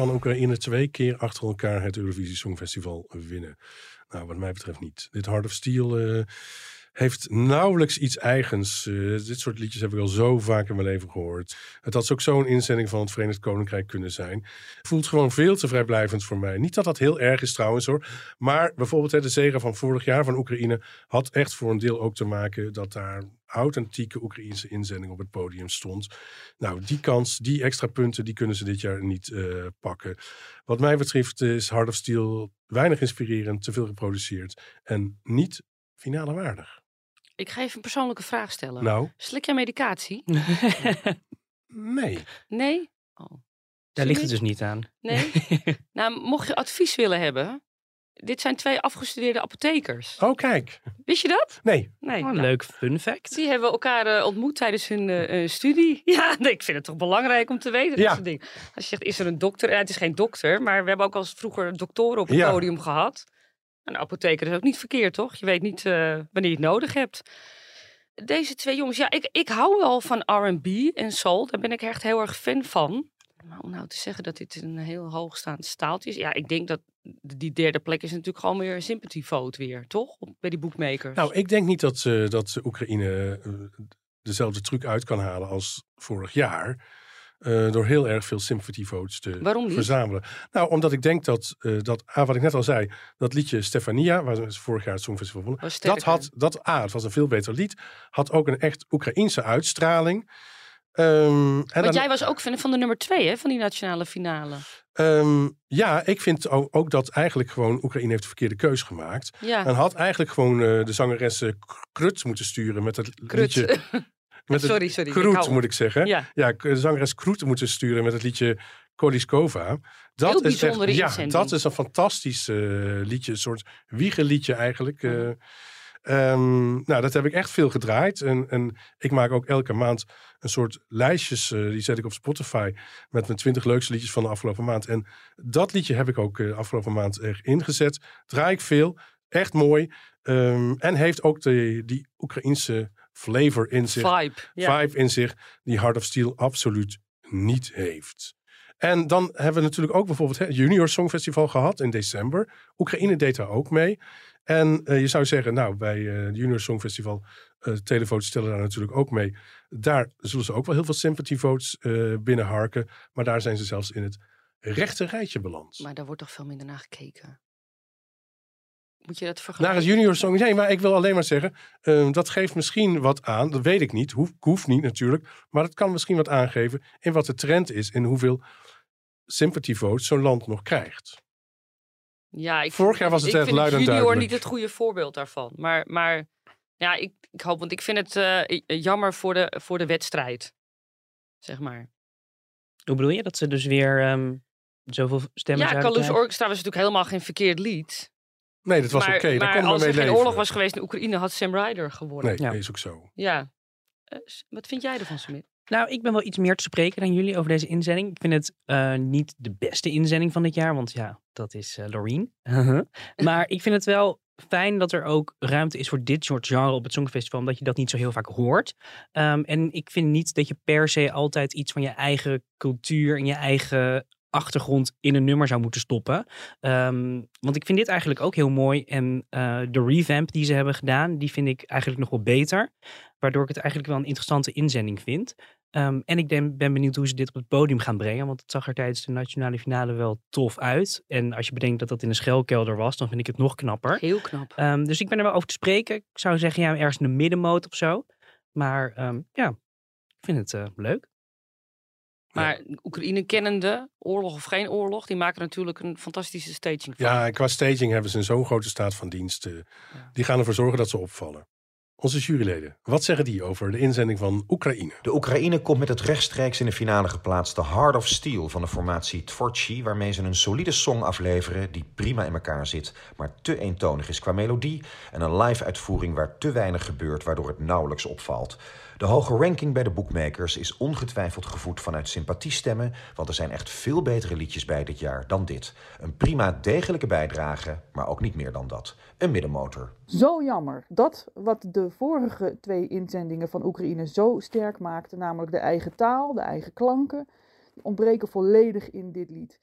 Kan Oekraïne twee keer achter elkaar het Eurovisie Songfestival winnen. Nou, wat mij betreft niet. Dit Heart of Steel eh, heeft nauwelijks iets eigens. Eh, dit soort liedjes heb ik al zo vaak in mijn leven gehoord. Het had ook zo'n inzending van het Verenigd Koninkrijk kunnen zijn. Voelt gewoon veel te vrijblijvend voor mij. Niet dat dat heel erg is trouwens hoor. Maar bijvoorbeeld hè, de zege van vorig jaar van Oekraïne had echt voor een deel ook te maken dat daar authentieke Oekraïnse inzending op het podium stond. Nou, die kans, die extra punten, die kunnen ze dit jaar niet eh, pakken. Wat mij betreft is Heart of Steel weinig inspirerend, te veel geproduceerd en niet finale waardig. Ik ga even een persoonlijke vraag stellen. Nou, Slik jij medicatie? (laughs) nee. Nee? Oh. Daar ligt het dus niet aan. Nee? (laughs) nou, mocht je advies willen hebben. Dit zijn twee afgestudeerde apothekers. Oh, kijk. Wist je dat? Nee. Nee. Oh, nou, leuk fun fact. Die hebben elkaar eh, ontmoet tijdens hun eh, eh, studie. (laughs) Ja, nee, ik vind het toch belangrijk om te weten. Dat Ja. soort dingen. Als je zegt, is er een dokter? Ja, het is geen dokter, maar we hebben ook al vroeger doktoren op het Ja. podium gehad. Een apotheker is ook niet verkeerd, toch? Je weet niet eh, wanneer je het nodig hebt. Deze twee jongens, ja, ik, ik hou wel van R&B en soul. Daar ben ik echt heel erg fan van. Maar om nou te zeggen dat dit een heel hoogstaand staaltje is. Ja, ik denk dat die derde plek is natuurlijk gewoon weer een sympathy vote weer, toch? Bij die bookmakers. Nou, ik denk niet dat, ze dat Oekraïne eh, dezelfde truc uit kan halen als vorig jaar. Eh, door heel erg veel sympathy votes te Waarom verzamelen. Nou, omdat ik denk dat, eh, dat A, wat ik net al zei, dat liedje Stefania, waar ze vorig jaar het Songfestival wonnen, Was dat had, dat A, het was een veel beter lied, had ook een echt Oekraïense uitstraling. En Want dan- jij was ook fan van de nummer twee, hè, van die nationale finale. Ehm, ja, ik vind ook, ook dat eigenlijk gewoon Oekraïne heeft de verkeerde keus gemaakt. Ja. En had eigenlijk gewoon eh, de zangeres Krut moeten sturen met het Krut. liedje... (laughs) Met Sorry, sorry, Kroet, moet ik zeggen. Ja. Ja, zangeres Kroet moeten sturen met het liedje Koliskova. Dat Heel is echt, ja, dat is een fantastisch eh, liedje. Een soort wiegenliedje eigenlijk. eh. Ehm, nou, dat heb ik echt veel gedraaid. En, en ik maak ook elke maand een soort lijstjes. eh, die zet ik op Spotify. Met mijn twintig leukste liedjes van de afgelopen maand. En dat liedje heb ik ook afgelopen maand er ingezet. Draai ik veel. Echt mooi. Ehm, en heeft ook de, die Oekraïense flavor in zich. Vibe, in zich. Die Heart of Steel absoluut niet heeft. En dan hebben we natuurlijk ook bijvoorbeeld het Junior Songfestival gehad in december. Oekraïne deed daar ook mee. En eh, je zou zeggen, nou, bij eh, het Junior Songfestival, eh televotes stellen daar natuurlijk ook mee. Daar zullen ze ook wel heel veel sympathy votes eh binnenharken. Maar daar zijn ze zelfs in het rechte rijtje beland. Maar daar wordt toch veel minder naar gekeken. Moet je dat Naar vergelijken? het junior song. Nee, maar ik wil alleen maar zeggen, eh, dat geeft misschien wat aan. Dat weet ik niet. Hoef, hoeft niet natuurlijk. Maar het kan misschien wat aangeven in wat de trend is. En hoeveel sympathy votes zo'n land nog krijgt. Ja, ik Vorig vind- jaar was het ik echt vind luid en junior duidelijk. niet het goede voorbeeld daarvan. Maar, maar ja, ik, ik hoop, want ik vind het eh, jammer voor de, voor de wedstrijd. Zeg maar. Hoe bedoel je? Dat ze dus weer ehm, zoveel stemmen ja, Kalus krijgen? Orchestra was natuurlijk helemaal geen verkeerd lied. Nee, dat was maar, oké. Daar maar men als mee er geen leven. oorlog was geweest in Oekraïne, had Sam Ryder gewonnen. Nee, dat is ook zo. Ja. Eh, wat vind jij ervan, Smit? Nou, ik ben wel iets meer te spreken dan jullie over deze inzending. Ik vind het eh, niet de beste inzending van dit jaar, want ja, dat is eh Loreen. (laughs) maar ik vind het wel fijn dat er ook ruimte is voor dit soort genre op het Songfestival, omdat je dat niet zo heel vaak hoort. Ehm, en ik vind niet dat je per se altijd iets van je eigen cultuur en je eigen achtergrond in een nummer zou moeten stoppen. Ehm, want ik vind dit eigenlijk ook heel mooi. En eh, de revamp die ze hebben gedaan, die vind ik eigenlijk nog wel beter. Waardoor ik het eigenlijk wel een interessante inzending vind. Ehm, en ik ben, ben benieuwd hoe ze dit op het podium gaan brengen. Want het zag er tijdens de nationale finale wel tof uit. En als je bedenkt dat dat in een schelkelder was, dan vind ik het nog knapper. Heel knap. Ehm, dus ik ben er wel over te spreken. Ik zou zeggen, ja, ergens in de middenmoot of zo. Maar ja, ik vind het eh, leuk. Maar Oekraïne kennende, oorlog of geen oorlog, die maken natuurlijk een fantastische staging van. Ja, en qua staging hebben ze een zo'n grote staat van dienst. eh, Die gaan ervoor zorgen dat ze opvallen. Onze juryleden, wat zeggen die over de inzending van Oekraïne? De Oekraïne komt met het rechtstreeks in de finale geplaatste Heart of Steel van de formatie Tvorchi, waarmee ze een solide song afleveren die prima in elkaar zit, maar te eentonig is qua melodie en een live uitvoering waar te weinig gebeurt, waardoor het nauwelijks opvalt. De hoge ranking bij de bookmakers is ongetwijfeld gevoed vanuit sympathiestemmen, want er zijn echt veel betere liedjes bij dit jaar dan dit. Een prima degelijke bijdrage, maar ook niet meer dan dat. Een middenmotor. Zo jammer. Dat wat de vorige twee inzendingen van Oekraïne zo sterk maakte, namelijk de eigen taal, de eigen klanken, ontbreken volledig in dit lied.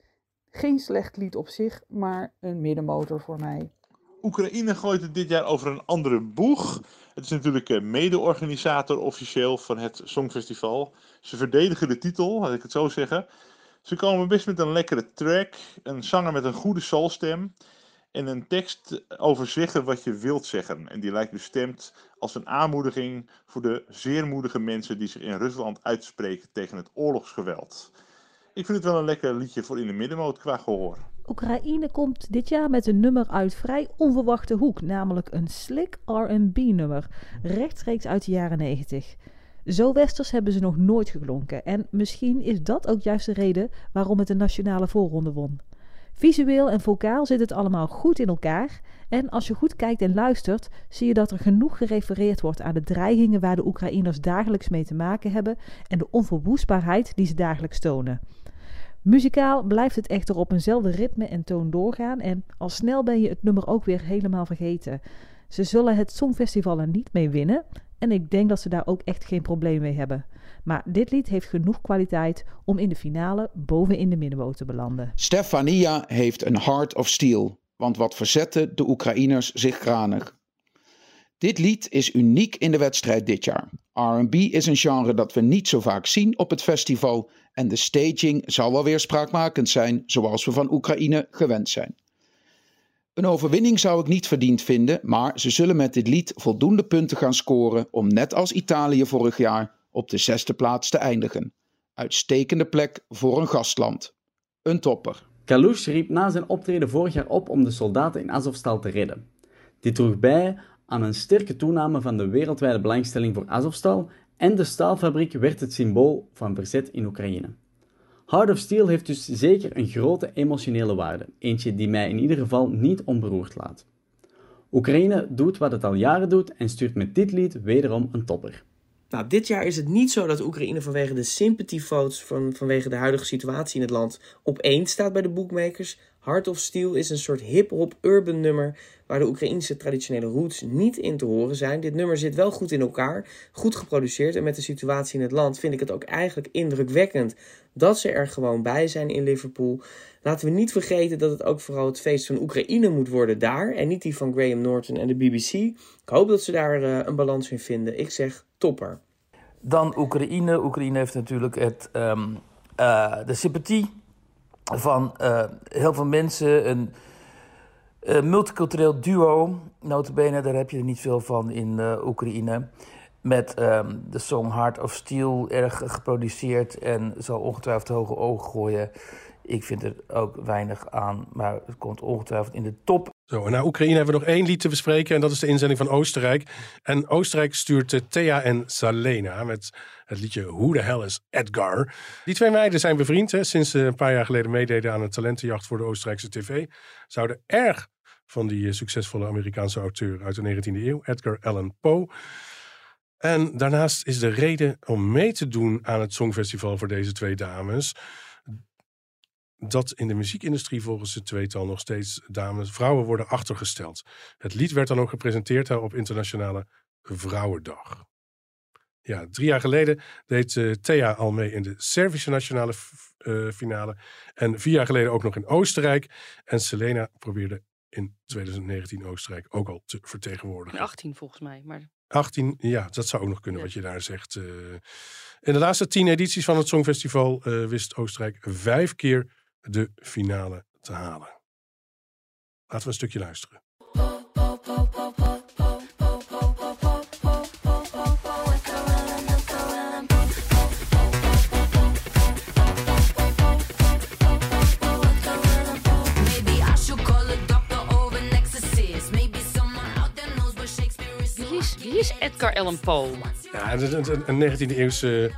Geen slecht lied op zich, maar een middenmotor voor mij. Oekraïne gooit het dit jaar over een andere boeg. Het is natuurlijk eh, mede-organisator officieel van het Songfestival. Ze verdedigen de titel, laat ik het zo zeggen. Ze komen best met een lekkere track, een zanger met een goede soulstem en een tekst over zeggen wat je wilt zeggen. En die lijkt bestemd als een aanmoediging voor de zeer moedige mensen die zich in Rusland uitspreken tegen het oorlogsgeweld. Ik vind het wel een lekker liedje voor in de middenmoot qua gehoor. Oekraïne komt dit jaar met een nummer uit vrij onverwachte hoek, namelijk een slick R&B-nummer, rechtstreeks uit de jaren 90. Zo westers hebben ze nog nooit geklonken en misschien is dat ook juist de reden waarom het de nationale voorronde won. Visueel en vocaal zit het allemaal goed in elkaar en als je goed kijkt en luistert, zie je dat er genoeg gerefereerd wordt aan de dreigingen waar de Oekraïners dagelijks mee te maken hebben en de onverwoestbaarheid die ze dagelijks tonen. Muzikaal blijft het echter op eenzelfde ritme en toon doorgaan en al snel ben je het nummer ook weer helemaal vergeten. Ze zullen het Songfestival er niet mee winnen en ik denk dat ze daar ook echt geen probleem mee hebben. Maar dit lied heeft genoeg kwaliteit om in de finale boven in de middenmoot te belanden. Stefania heeft een heart of steel, want wat verzetten de Oekraïners zich kranig. Dit lied is uniek in de wedstrijd dit jaar. R&B is een genre dat we niet zo vaak zien op het festival en de staging zal wel weer spraakmakend zijn, zoals we van Oekraïne gewend zijn. Een overwinning zou ik niet verdiend vinden, maar ze zullen met dit lied voldoende punten gaan scoren om net als Italië vorig jaar op de zesde plaats te eindigen. Uitstekende plek voor een gastland. Een topper. Kalush riep na zijn optreden vorig jaar op om de soldaten in Azovstal te redden. Dit droeg bij aan een sterke toename van de wereldwijde belangstelling voor Azovstal en de staalfabriek werd het symbool van verzet in Oekraïne. Heart of Steel heeft dus zeker een grote emotionele waarde, eentje die mij in ieder geval niet onberoerd laat. Oekraïne doet wat het al jaren doet en stuurt met dit lied wederom een topper. Nou, dit jaar is het niet zo dat Oekraïne vanwege de sympathy votes van, vanwege de huidige situatie in het land op één staat bij de bookmakers. Heart of Steel is een soort hip-hop urban nummer waar de Oekraïnse traditionele roots niet in te horen zijn. Dit nummer zit wel goed in elkaar, goed geproduceerd en met de situatie in het land vind ik het ook eigenlijk indrukwekkend dat ze er gewoon bij zijn in Liverpool. Laten we niet vergeten dat het ook vooral het feest van Oekraïne moet worden daar en niet die van Graham Norton en de BBC. Ik hoop dat ze daar uh, een balans in vinden. Ik zeg topper. Dan Oekraïne. Oekraïne heeft natuurlijk het, um, uh, de sympathie van uh, heel veel mensen. Een uh, multicultureel duo. Notabene, daar heb je er niet veel van in Oekraïne. Met um, de song Heart of Steel erg geproduceerd en zal ongetwijfeld hoge ogen gooien. Ik vind er ook weinig aan, maar het komt ongetwijfeld in de top. Zo, en na Oekraïne hebben we nog één lied te bespreken en dat is de inzending van Oostenrijk. En Oostenrijk stuurt uh, Thea en Salena met het liedje Who the Hell is Edgar. Die twee meiden zijn bevriend hè, sinds ze een paar jaar geleden meededen aan een talentenjacht voor de Oostenrijkse tv. Zouden erg van die uh, succesvolle Amerikaanse auteur uit de 19e eeuw, Edgar Allan Poe. En daarnaast is de reden om mee te doen aan het Songfestival voor deze twee dames dat in de muziekindustrie volgens het tweetal nog steeds dames, vrouwen worden achtergesteld. Het lied werd dan ook gepresenteerd op Internationale Vrouwendag. Ja, drie jaar geleden deed uh, Thea al mee in de Servische nationale uh, finale. En vier jaar geleden ook nog in Oostenrijk. En Selena probeerde in 2019 Oostenrijk ook al te vertegenwoordigen. 18 volgens mij. Maar... 18, ja, dat zou ook nog kunnen ja. wat je daar zegt. Uh, in de laatste tien edities van het Songfestival wist Oostenrijk vijf keer de finale te halen. Laten we een stukje luisteren. Wie is Edgar Allan Poe? Ja, een, een 19e eeuwse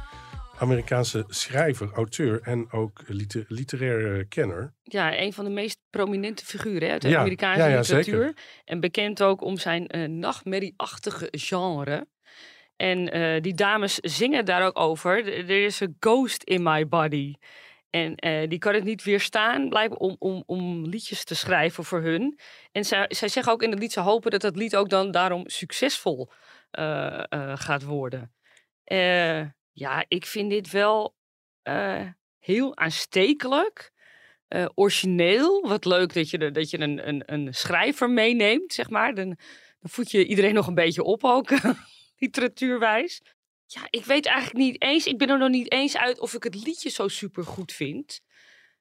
Amerikaanse schrijver, auteur en ook liter literair kenner. Ja, een van de meest prominente figuren uit de ja, Amerikaanse ja, ja, literatuur. Zeker. En bekend ook om zijn uh, nachtmerrieachtige genre. En uh, die dames zingen daar ook over. Er is een ghost in my body. En uh, die kan het niet weerstaan, blijkbaar om, om, om liedjes te schrijven voor hun. En zij, zij zeggen ook in het lied, ze hopen dat dat lied ook dan daarom succesvol gaat worden. Ja, ik vind dit wel uh, heel aanstekelijk. Eh, origineel, wat leuk dat je, dat je een, een, een schrijver meeneemt, zeg maar. Dan, dan voed je iedereen nog een beetje op ook, (laughs) literatuurwijs. Ja, ik weet eigenlijk niet eens, ik ben er nog niet eens uit of ik het liedje zo super goed vind.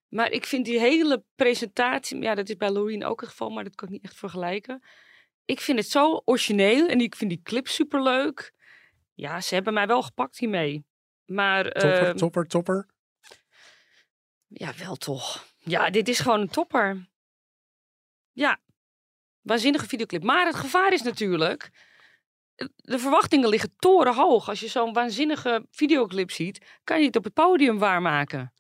Maar ik vind die hele presentatie, ja, dat is bij Loreen ook het geval, maar dat kan ik niet echt vergelijken. Ik vind het zo origineel en ik vind die clip super leuk. Ja, ze hebben mij wel gepakt hiermee. Maar. Topper, ehm, topper, topper. ja, wel toch. Ja, dit is gewoon een topper. Ja, waanzinnige videoclip. Maar het gevaar is natuurlijk... eh, De verwachtingen liggen torenhoog. Als je zo'n waanzinnige videoclip ziet... kan je het op het podium waarmaken.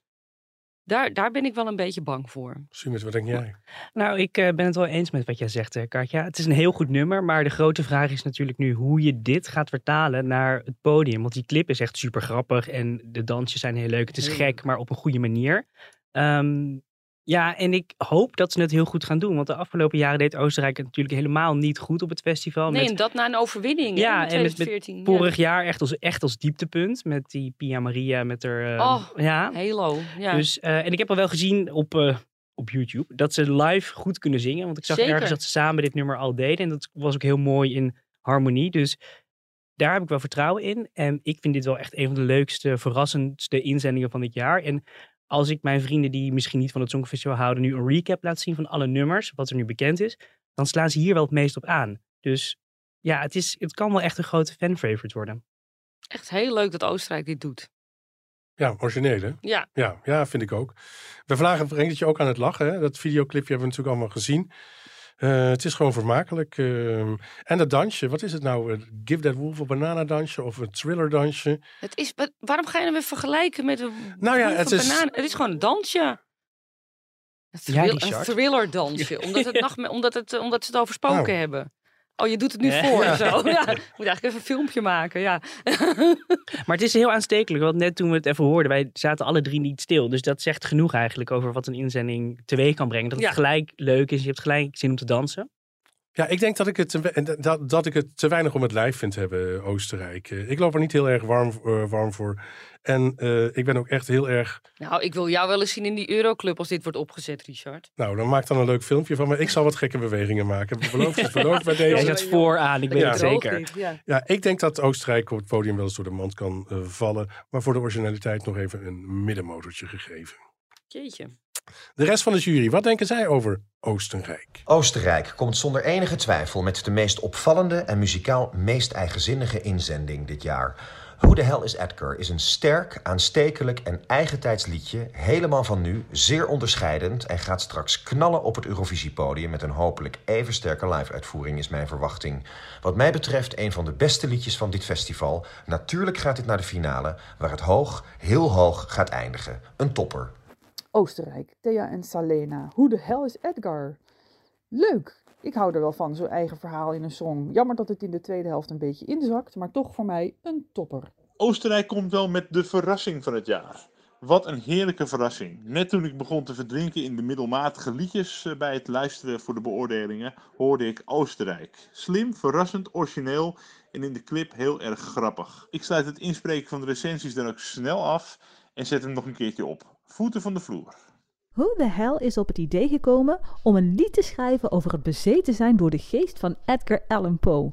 Daar, daar ben ik wel een beetje bang voor. Sumit, wat denk jij? Nou, ik eh, ben het wel eens met wat jij zegt, eh, Katja. Het is een heel goed nummer, maar de grote vraag is natuurlijk nu hoe je dit gaat vertalen naar het podium. Want die clip is echt super grappig en de dansjes zijn heel leuk. Het is gek, maar op een goede manier. Ehm, ja, en ik hoop dat ze het heel goed gaan doen. Want de afgelopen jaren deed Oostenrijk het natuurlijk helemaal niet goed op het festival. Nee, met en dat na een overwinning ja, in en met, 2014. met Ja. vorig jaar echt als, echt als dieptepunt. Met die Pia Maria met haar... eh, Oh, ja. Halo. Ja. Dus, eh, en ik heb al wel gezien op, eh, op YouTube dat ze live goed kunnen zingen. Want ik zag Zeker. ergens dat ze samen dit nummer al deden. En dat was ook heel mooi in harmonie. Dus daar heb ik wel vertrouwen in. En ik vind dit wel echt een van de leukste, verrassendste inzendingen van dit jaar. En als ik mijn vrienden die misschien niet van het Songfestival houden... nu een recap laat zien van alle nummers, wat er nu bekend is... dan slaan ze hier wel het meest op aan. Dus ja, het, is, het kan wel echt een grote fan-favorite worden. Echt heel leuk dat Oostenrijk dit doet. Ja, origineel hè? Ja. Ja, ja, vind ik ook. We vragen Frenkeltje ook aan het lachen. Hè? Dat videoclipje hebben we natuurlijk allemaal gezien. Eh, het is gewoon vermakelijk. ehm. en dat dansje, wat is het nou? Give That Wolf a Banana dansje of een thriller dansje? Het is, wa- waarom ga je hem weer vergelijken met een Nou ja, het is- bananen? Het is gewoon een dansje. Een, Ja, thrill- een thriller dansje. (laughs) omdat, het nog, me- omdat, het, omdat ze het over spoken Oh. hebben. Oh, je doet het nu Ja. voor zo. (laughs) Ja, ik moet eigenlijk even een filmpje maken. Ja. (laughs) Maar het is heel aanstekelijk, want net toen we het even hoorden, wij zaten alle drie niet stil. Dus dat zegt genoeg eigenlijk over wat een inzending teweeg kan brengen. Dat het Ja. gelijk leuk is, je hebt gelijk zin om te dansen. Ja, ik denk dat ik het te, dat, dat ik het te weinig om het lijf vind hebben, Oostenrijk. Eh, ik loop er niet heel erg warm, eh, warm voor. En eh, ik ben ook echt heel erg... Nou, ik wil jou wel eens zien in die Euroclub als dit wordt opgezet, Richard. Nou, dan maak dan een leuk filmpje van me. Ik zal wat gekke bewegingen maken. Beloof het, beloof bij (laughs) Jij deze. zat vooraan, ik weet Ja. het zeker. Ja. Ja, ik denk dat Oostenrijk op het podium wel eens door de mand kan eh, vallen. Maar voor de originaliteit nog even een middenmotortje gegeven. Jeetje. De rest van de jury, wat denken zij over Oostenrijk? Oostenrijk komt zonder enige twijfel met de meest opvallende en muzikaal meest eigenzinnige inzending dit jaar. Who the Hell is Edgar is een sterk, aanstekelijk en eigentijds liedje, helemaal van nu, zeer onderscheidend en gaat straks knallen op het Eurovisiepodium met een hopelijk even sterke live-uitvoering is mijn verwachting. Wat mij betreft een van de beste liedjes van dit festival. Natuurlijk gaat dit naar de finale, waar het hoog, heel hoog gaat eindigen. Een topper. Oostenrijk, Thea en Salena. Hoe de hel is Edgar? Leuk. Ik hou er wel van, zo'n eigen verhaal in een song. Jammer dat het in de tweede helft een beetje inzakt, maar toch voor mij een topper. Oostenrijk komt wel met de verrassing van het jaar. Wat een heerlijke verrassing. Net toen ik begon te verdrinken in de middelmatige liedjes eh, bij het luisteren voor de beoordelingen, hoorde ik Oostenrijk. Slim, verrassend, origineel en in de clip heel erg grappig. Ik sluit het inspreken van de recensies dan ook snel af en zet hem nog een keertje op. Voeten van de vloer. Who the hell is op het idee gekomen om een lied te schrijven over het bezeten zijn door de geest van Edgar Allan Poe?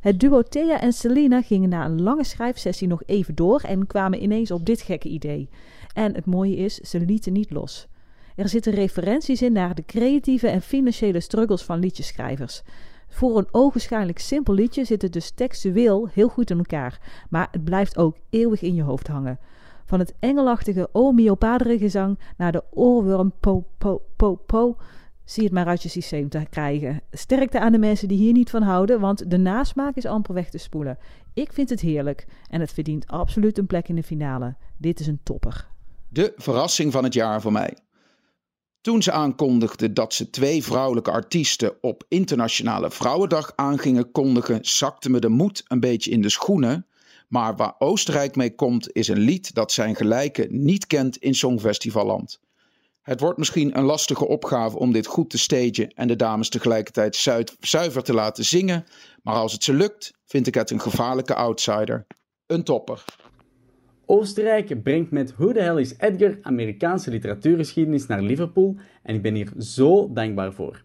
Het duo Thea en Selena gingen na een lange schrijfsessie nog even door en kwamen ineens op dit gekke idee. En het mooie is, ze lieten niet los. Er zitten referenties in naar de creatieve en financiële struggles van liedjeschrijvers. Voor een ogenschijnlijk simpel liedje zit het dus textueel heel goed in elkaar, maar het blijft ook eeuwig in je hoofd hangen. Van het engelachtige O gezang naar de oorworm po po po po. Zie het maar uit je systeem te krijgen. Sterkte aan de mensen die hier niet van houden, want de nasmaak is amper weg te spoelen. Ik vind het heerlijk en het verdient absoluut een plek in de finale. Dit is een topper. De verrassing van het jaar voor mij. Toen ze aankondigde dat ze twee vrouwelijke artiesten op Internationale Vrouwendag aan gingen kondigen, zakte me de moed een beetje in de schoenen. Maar waar Oostenrijk mee komt, is een lied dat zijn gelijke niet kent in Songfestivalland. Het wordt misschien een lastige opgave om dit goed te stagen en de dames tegelijkertijd zuiver te laten zingen, maar als het ze lukt, vind ik het een gevaarlijke outsider. Een topper. Oostenrijk brengt met Who the Hell is Edgar Amerikaanse literatuurgeschiedenis naar Liverpool en ik ben hier zo dankbaar voor.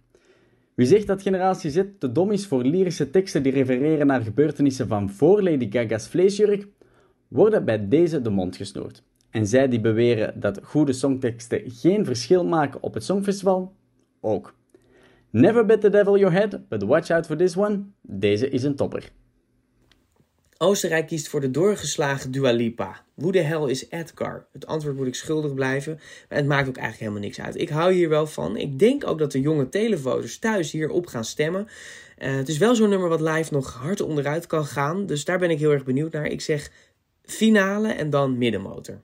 Wie zegt dat generatie Z te dom is voor lyrische teksten die refereren naar gebeurtenissen van voor Lady Gaga's vleesjurk, worden bij deze de mond gesnoerd. En zij die beweren dat goede songteksten geen verschil maken op het Songfestival, ook. Never bet the devil your head, but watch out for this one. Deze is een topper. Oostenrijk kiest voor de doorgeslagen Dua Lipa. Hoe de hel is Edgar? Het antwoord moet ik schuldig blijven, maar het maakt ook eigenlijk helemaal niks uit. Ik hou hier wel van. Ik denk ook dat de jonge televoters thuis hierop gaan stemmen. Eh, het is wel zo'n nummer wat live nog hard onderuit kan gaan, dus daar ben ik heel erg benieuwd naar. Ik zeg finale en dan middenmotor.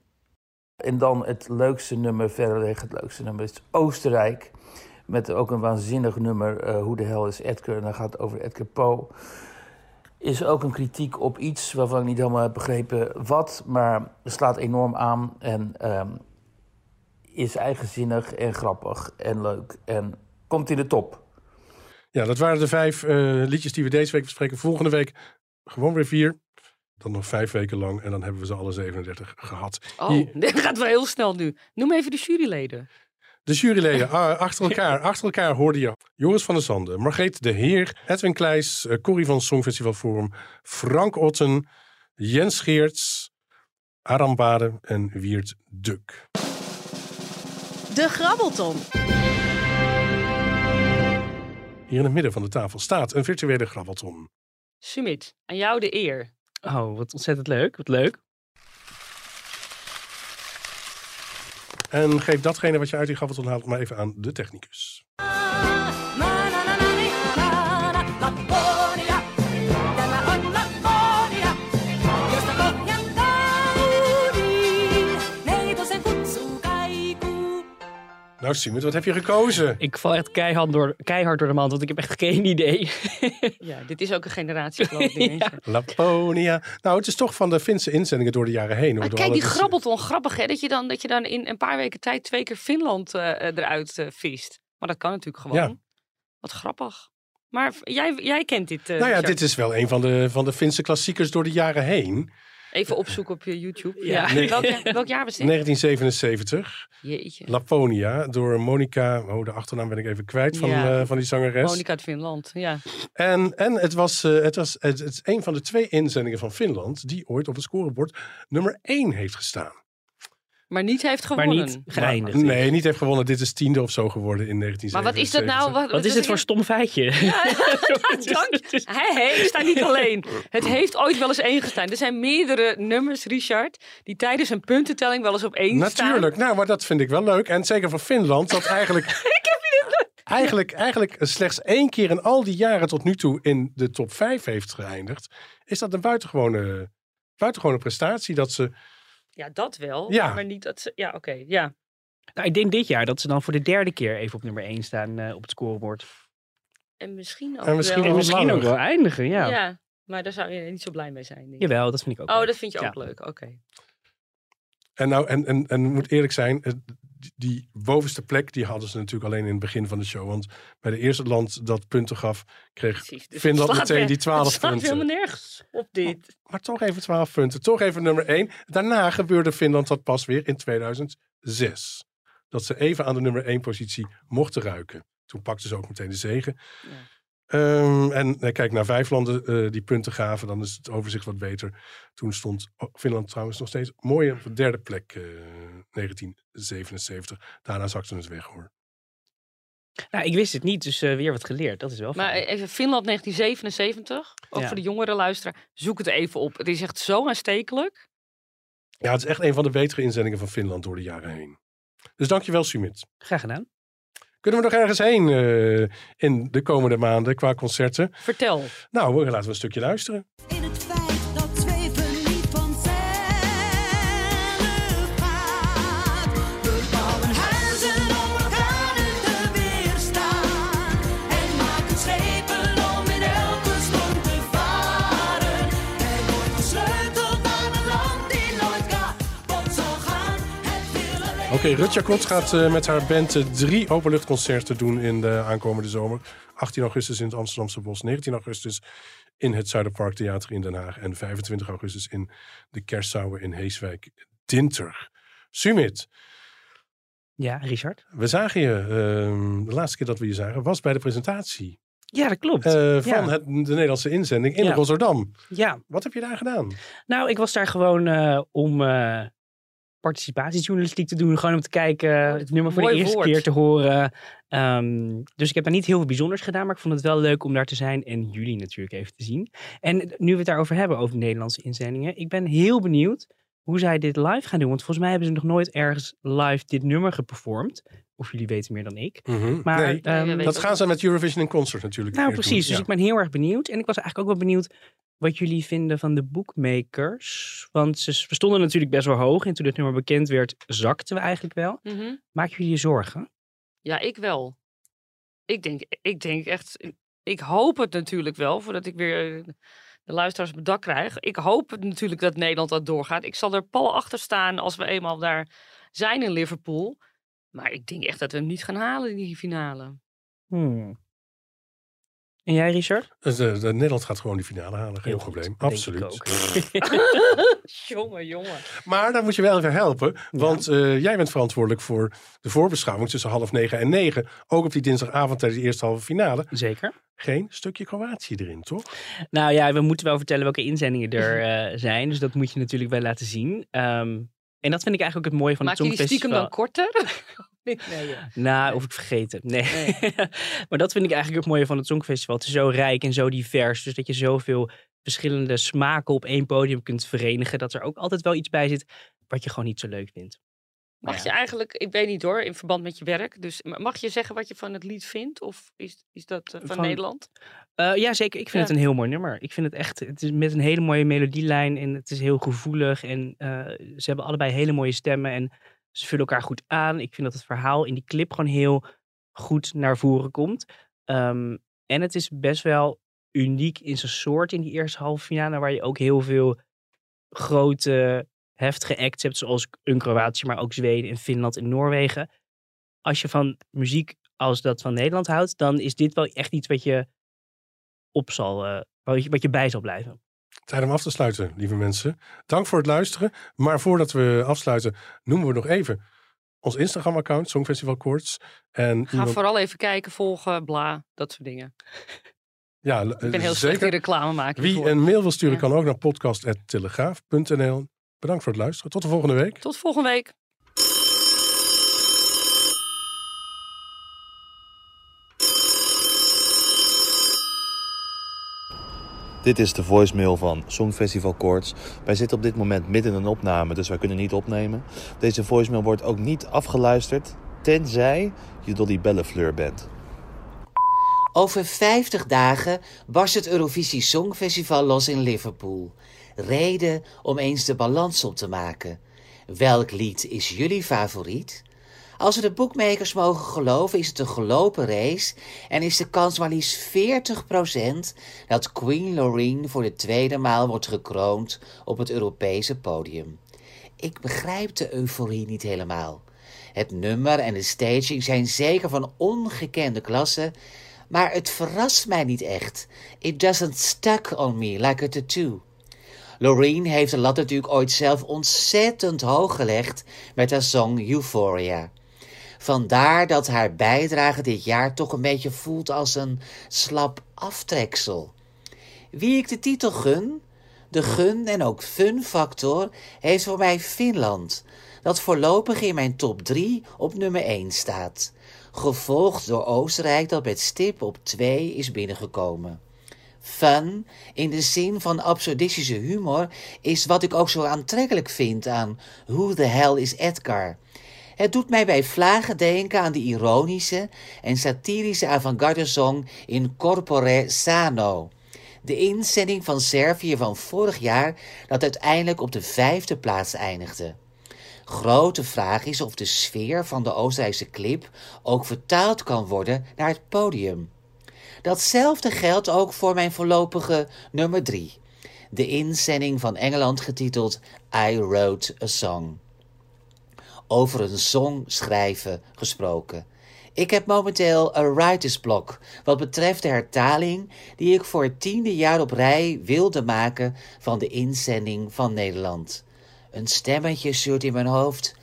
En dan het leukste nummer, verreweg het leukste nummer, is Oostenrijk. Met ook een waanzinnig nummer, eh, Hoe de hel is Edgar? En dan gaat het over Edgar Poe. Is ook een kritiek op iets waarvan ik niet helemaal heb begrepen wat, maar slaat enorm aan en ehm, is eigenzinnig en grappig en leuk en komt in de top. Ja, dat waren de vijf eh, liedjes die we deze week bespreken. Volgende week gewoon weer vier. Dan nog vijf weken lang en dan hebben we ze alle 37 gehad. Oh, Hier- (laughs) dit gaat wel heel snel nu. Noem even de juryleden. De juryleden ah, achter elkaar. Achter elkaar hoorde je Joris van der Zanden, Margreet de Heer, Edwin Kleijs, eh, Corrie van Songfestival Forum, Frank Otten, Jens Geerts, Aram Bade en Wiert Duk. De Grabbelton. Hier in het midden van de tafel staat een virtuele grabbelton. Sumit, aan jou de eer. Oh, wat ontzettend leuk. Wat leuk. En geef datgene wat je uit die grabbelton haalt maar even aan de technicus. Nou, Simon, wat heb je gekozen? Ik val echt keihard door, keihard door de mand, want ik heb echt geen idee. Ja, dit is ook een generatie (laughs) ding. Laponia. Nou, het is toch van de Finse inzendingen door de jaren heen. hoor, Maar door kijk, die dis- grabbelton, grappig hè, dat je dan, dat je dan in een paar weken tijd twee keer Finland eh, eruit vist. Maar dat kan natuurlijk gewoon. Ja. Wat grappig. Maar jij, jij kent dit, eh, Nou ja, Richard. dit is wel een van de, van de Finse klassiekers door de jaren heen. Even opzoeken op je YouTube. Ja. Ja. Nee. Welk, jaar- welk jaar was dit? 1977. Jeetje. Laponia door Monica. Oh, de achternaam ben ik even kwijt van, Ja. eh, van die zangeres. Monica uit Finland, ja. En, en het, was, eh, het, was, het, het is een van de twee inzendingen van Finland die ooit op het scorebord nummer 1 heeft gestaan. Maar niet heeft Maar gewonnen. niet geëindigd. Nee, niet heeft gewonnen. Dit is tiende of zo geworden in 1977. Maar wat is dat nou? Wat, Wat is dit voor stom feitje? (laughs) Dank. Hé, hé, ik sta niet alleen. Het heeft ooit wel eens één gestaan. Er zijn meerdere nummers, Richard, die tijdens een puntentelling wel eens op één staan. Natuurlijk, nou, maar dat vind ik wel leuk. En zeker voor Finland, dat eigenlijk, (laughs) Ik heb dit eigenlijk, eigenlijk slechts één keer in al die jaren tot nu toe in de top 5 heeft geëindigd. Is dat een buitengewone, buitengewone prestatie dat ze... Ja, dat wel. Ja. Maar niet dat ze... Ja, oké. ja. Nou, ik denk dit jaar dat ze dan voor de derde keer even op nummer 1 staan eh, op het scorebord. En misschien ook En misschien wel... En misschien ook wel eindigen, ja. Ja. maar daar zou je niet zo blij mee zijn. denk ik. Jawel, dat vind ik ook Oh, leuk. dat vind je Ja. ook leuk. Oké. En, nou, en, en, en moet eerlijk zijn, die, bovenste plek die hadden ze natuurlijk alleen in het begin van de show. Want bij de eerste land dat punten gaf, kreeg Precies. Dus Finland het meteen weer- die 12 Het slaat punten. helemaal nergens op dit. Maar toch even 12 punten. Toch even nummer 1. Daarna gebeurde Finland dat pas weer in 2006. Dat ze even aan de nummer 1 positie mochten ruiken. Toen pakten ze ook meteen de zegen. Ja. Ehm, en eh, kijk, naar vijf landen eh, die punten gaven, dan is het overzicht wat beter. Toen stond oh, Finland trouwens nog steeds mooi op de derde plek, eh 1977. Daarna zakte het weg hoor. Nou, ik wist het niet, dus eh, weer wat geleerd. Dat is wel Maar fijn. even Finland 1977. Ook Ja. voor de jongere luisteraar. Zoek het even op. Het is echt zo aanstekelijk. Ja, het is echt een van de betere inzendingen van Finland door de jaren heen. Dus dankjewel, Sumit. Graag gedaan. Kunnen we nog ergens heen eh, in de komende maanden qua concerten? Vertel. Nou, laten we een stukje luisteren. Rutja Kot gaat eh, met haar band eh, drie openluchtconcerten doen in de aankomende zomer. 18 augustus in het Amsterdamse Bos, 19 augustus in het Zuiderpark Theater in Den Haag en 25 augustus in de Kerstzouwen in Heeswijk, Dinter. Sumit, Ja, Richard? we zagen je, ehm, de laatste keer dat we je zagen, was bij de presentatie Ja, dat klopt. eh, van Ja. het, de Nederlandse inzending in Ja. Rotterdam. Ja. Wat heb je daar gedaan? Nou, ik was daar gewoon om participatiejournalistiek te doen. Gewoon om te kijken, het nummer voor de eerste woord. keer te horen. Ehm, dus ik heb daar niet heel veel bijzonders gedaan, maar ik vond het wel leuk om daar te zijn en jullie natuurlijk even te zien. En nu we het daarover hebben, over de Nederlandse inzendingen, ik ben heel benieuwd hoe zij dit live gaan doen. Want volgens mij hebben ze nog nooit ergens live dit nummer geperformed. Of jullie weten meer dan ik. Mhm. Maar, nee, ehm, dat gaan ze met Eurovision in Concert natuurlijk. Nou, weer precies. doen. Dus Ja. ik ben heel erg benieuwd. En ik was eigenlijk ook wel benieuwd wat jullie vinden van de bookmakers. Want ze we stonden natuurlijk best wel hoog. En toen het nummer bekend werd, zakten we eigenlijk wel. Mhm. Maken jullie je zorgen? Ja, ik wel. Ik denk, ik denk echt, ik hoop het natuurlijk wel, voordat ik weer eh, de luisteraars op het dak krijg. Ik hoop het natuurlijk dat Nederland dat doorgaat. Ik zal er pal achter staan als we eenmaal daar zijn in Liverpool. Maar ik denk echt dat we hem niet gaan halen in die finale. Hmm. En jij, Richard? Dus, eh, de Nederland gaat gewoon die finale halen, geen Heel probleem. Absoluut. (laughs) (laughs) jongen, jongen. Maar daar moet je wel even helpen. Want eh, jij bent verantwoordelijk voor de voorbeschouwing tussen half negen en negen. Ook op die dinsdagavond tijdens de eerste halve finale. Zeker. Geen stukje Kroatië erin, toch? Nou ja, we moeten wel vertellen welke inzendingen er eh, zijn. Dus dat moet je natuurlijk wel laten zien. Ehm, en dat vind ik eigenlijk ook het mooie van Maak het je die stiekem Songfestival. dan korter? (laughs) nee, nee, ja. Nou, of ik vergeten. Nee. (laughs) maar dat vind ik eigenlijk het mooie van het Songfestival. Het is zo rijk en zo divers. Dus dat je zoveel verschillende smaken op één podium kunt verenigen. Dat er ook altijd wel iets bij zit wat je gewoon niet zo leuk vindt. Mag je eigenlijk, ik weet niet hoor, in verband met je werk. Dus ma- mag je zeggen wat je van het lied vindt? Of is, is dat eh, van, Van- Nederland? Eh, ja, zeker. Ik vind Ja. het een heel mooi nummer. Ik vind het echt, het is met een hele mooie melodielijn en het is heel gevoelig. En eh, ze hebben allebei hele mooie stemmen en ze vullen elkaar goed aan. Ik vind dat het verhaal in die clip gewoon heel goed naar voren komt. Ehm, en het is best wel uniek in zijn soort in die eerste halve finale, waar je ook heel veel grote, heftige acts hebt, zoals een Kroatië, maar ook Zweden en Finland en Noorwegen. Als je van muziek als dat van Nederland houdt, dan is dit wel echt iets wat je op zal, eh, wat, je, wat je bij zal blijven. Tijd om af te sluiten, lieve mensen. Dank voor het luisteren. Maar voordat we afsluiten, noemen we nog even ons Instagram-account, Songfestival Koorts. En Ga iemand- vooral even kijken, volgen, bla, dat soort dingen. ja, Ik ben heel slecht zeker. in reclame maken. Wie een mail wil sturen, Ja. kan ook naar podcast.telegraaf.nl. Bedankt voor het luisteren. Tot de volgende week. Tot volgende week. Dit is de voicemail van Songfestival Koorts. Wij zitten op dit moment midden in een opname, dus wij kunnen niet opnemen. Deze voicemail wordt ook niet afgeluisterd, tenzij je Dolly Bellefleur bent. Over 50 dagen barst het Eurovisie Songfestival los in Liverpool. Reden om eens de balans op te maken. Welk lied is jullie favoriet? Als we de boekmakers mogen geloven, is het een gelopen race en is de kans maar liefst 40% dat Queen Loreen voor de tweede maal wordt gekroond op het Europese podium. Ik begrijp de euforie niet helemaal. Het nummer en de staging zijn zeker van ongekende klasse, maar het verrast mij niet echt. It doesn't stuck on me like a tattoo. Loreen heeft de lat natuurlijk ooit zelf ontzettend hoog gelegd met haar song Euphoria. Vandaar dat haar bijdrage dit jaar toch een beetje voelt als een slap aftreksel. Wie ik de titel gun, de gun en ook fun factor, heeft voor mij Finland, dat voorlopig in mijn top 3 op nummer 1 staat. Gevolgd door Oostenrijk dat met stip op 2 is binnengekomen. Fun, in de zin van absurdistische humor, is wat ik ook zo aantrekkelijk vind aan Who the Hell is Edgar? Het doet mij bij vlagen denken aan de ironische en satirische avant-garde song In Corpore Sano. De inzending van Servië van vorig jaar dat uiteindelijk op de vijfde plaats eindigde. Grote vraag is of de sfeer van de Oostenrijkse clip ook vertaald kan worden naar het podium. Datzelfde geldt ook voor mijn voorlopige nummer 3. De inzending van Engeland getiteld I Wrote a Song. Over een song schrijven gesproken. Ik heb momenteel een writersblok wat betreft de hertaling die ik voor het tiende jaar op rij wilde maken van de inzending van Nederland. Een stemmetje zuurt in mijn hoofd.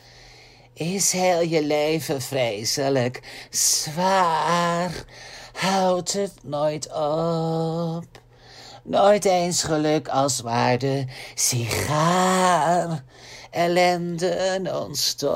Is heel je leven vreselijk zwaar? Houd het nooit op. Nooit eens geluk als waarde sigaar. Ellende non-stop.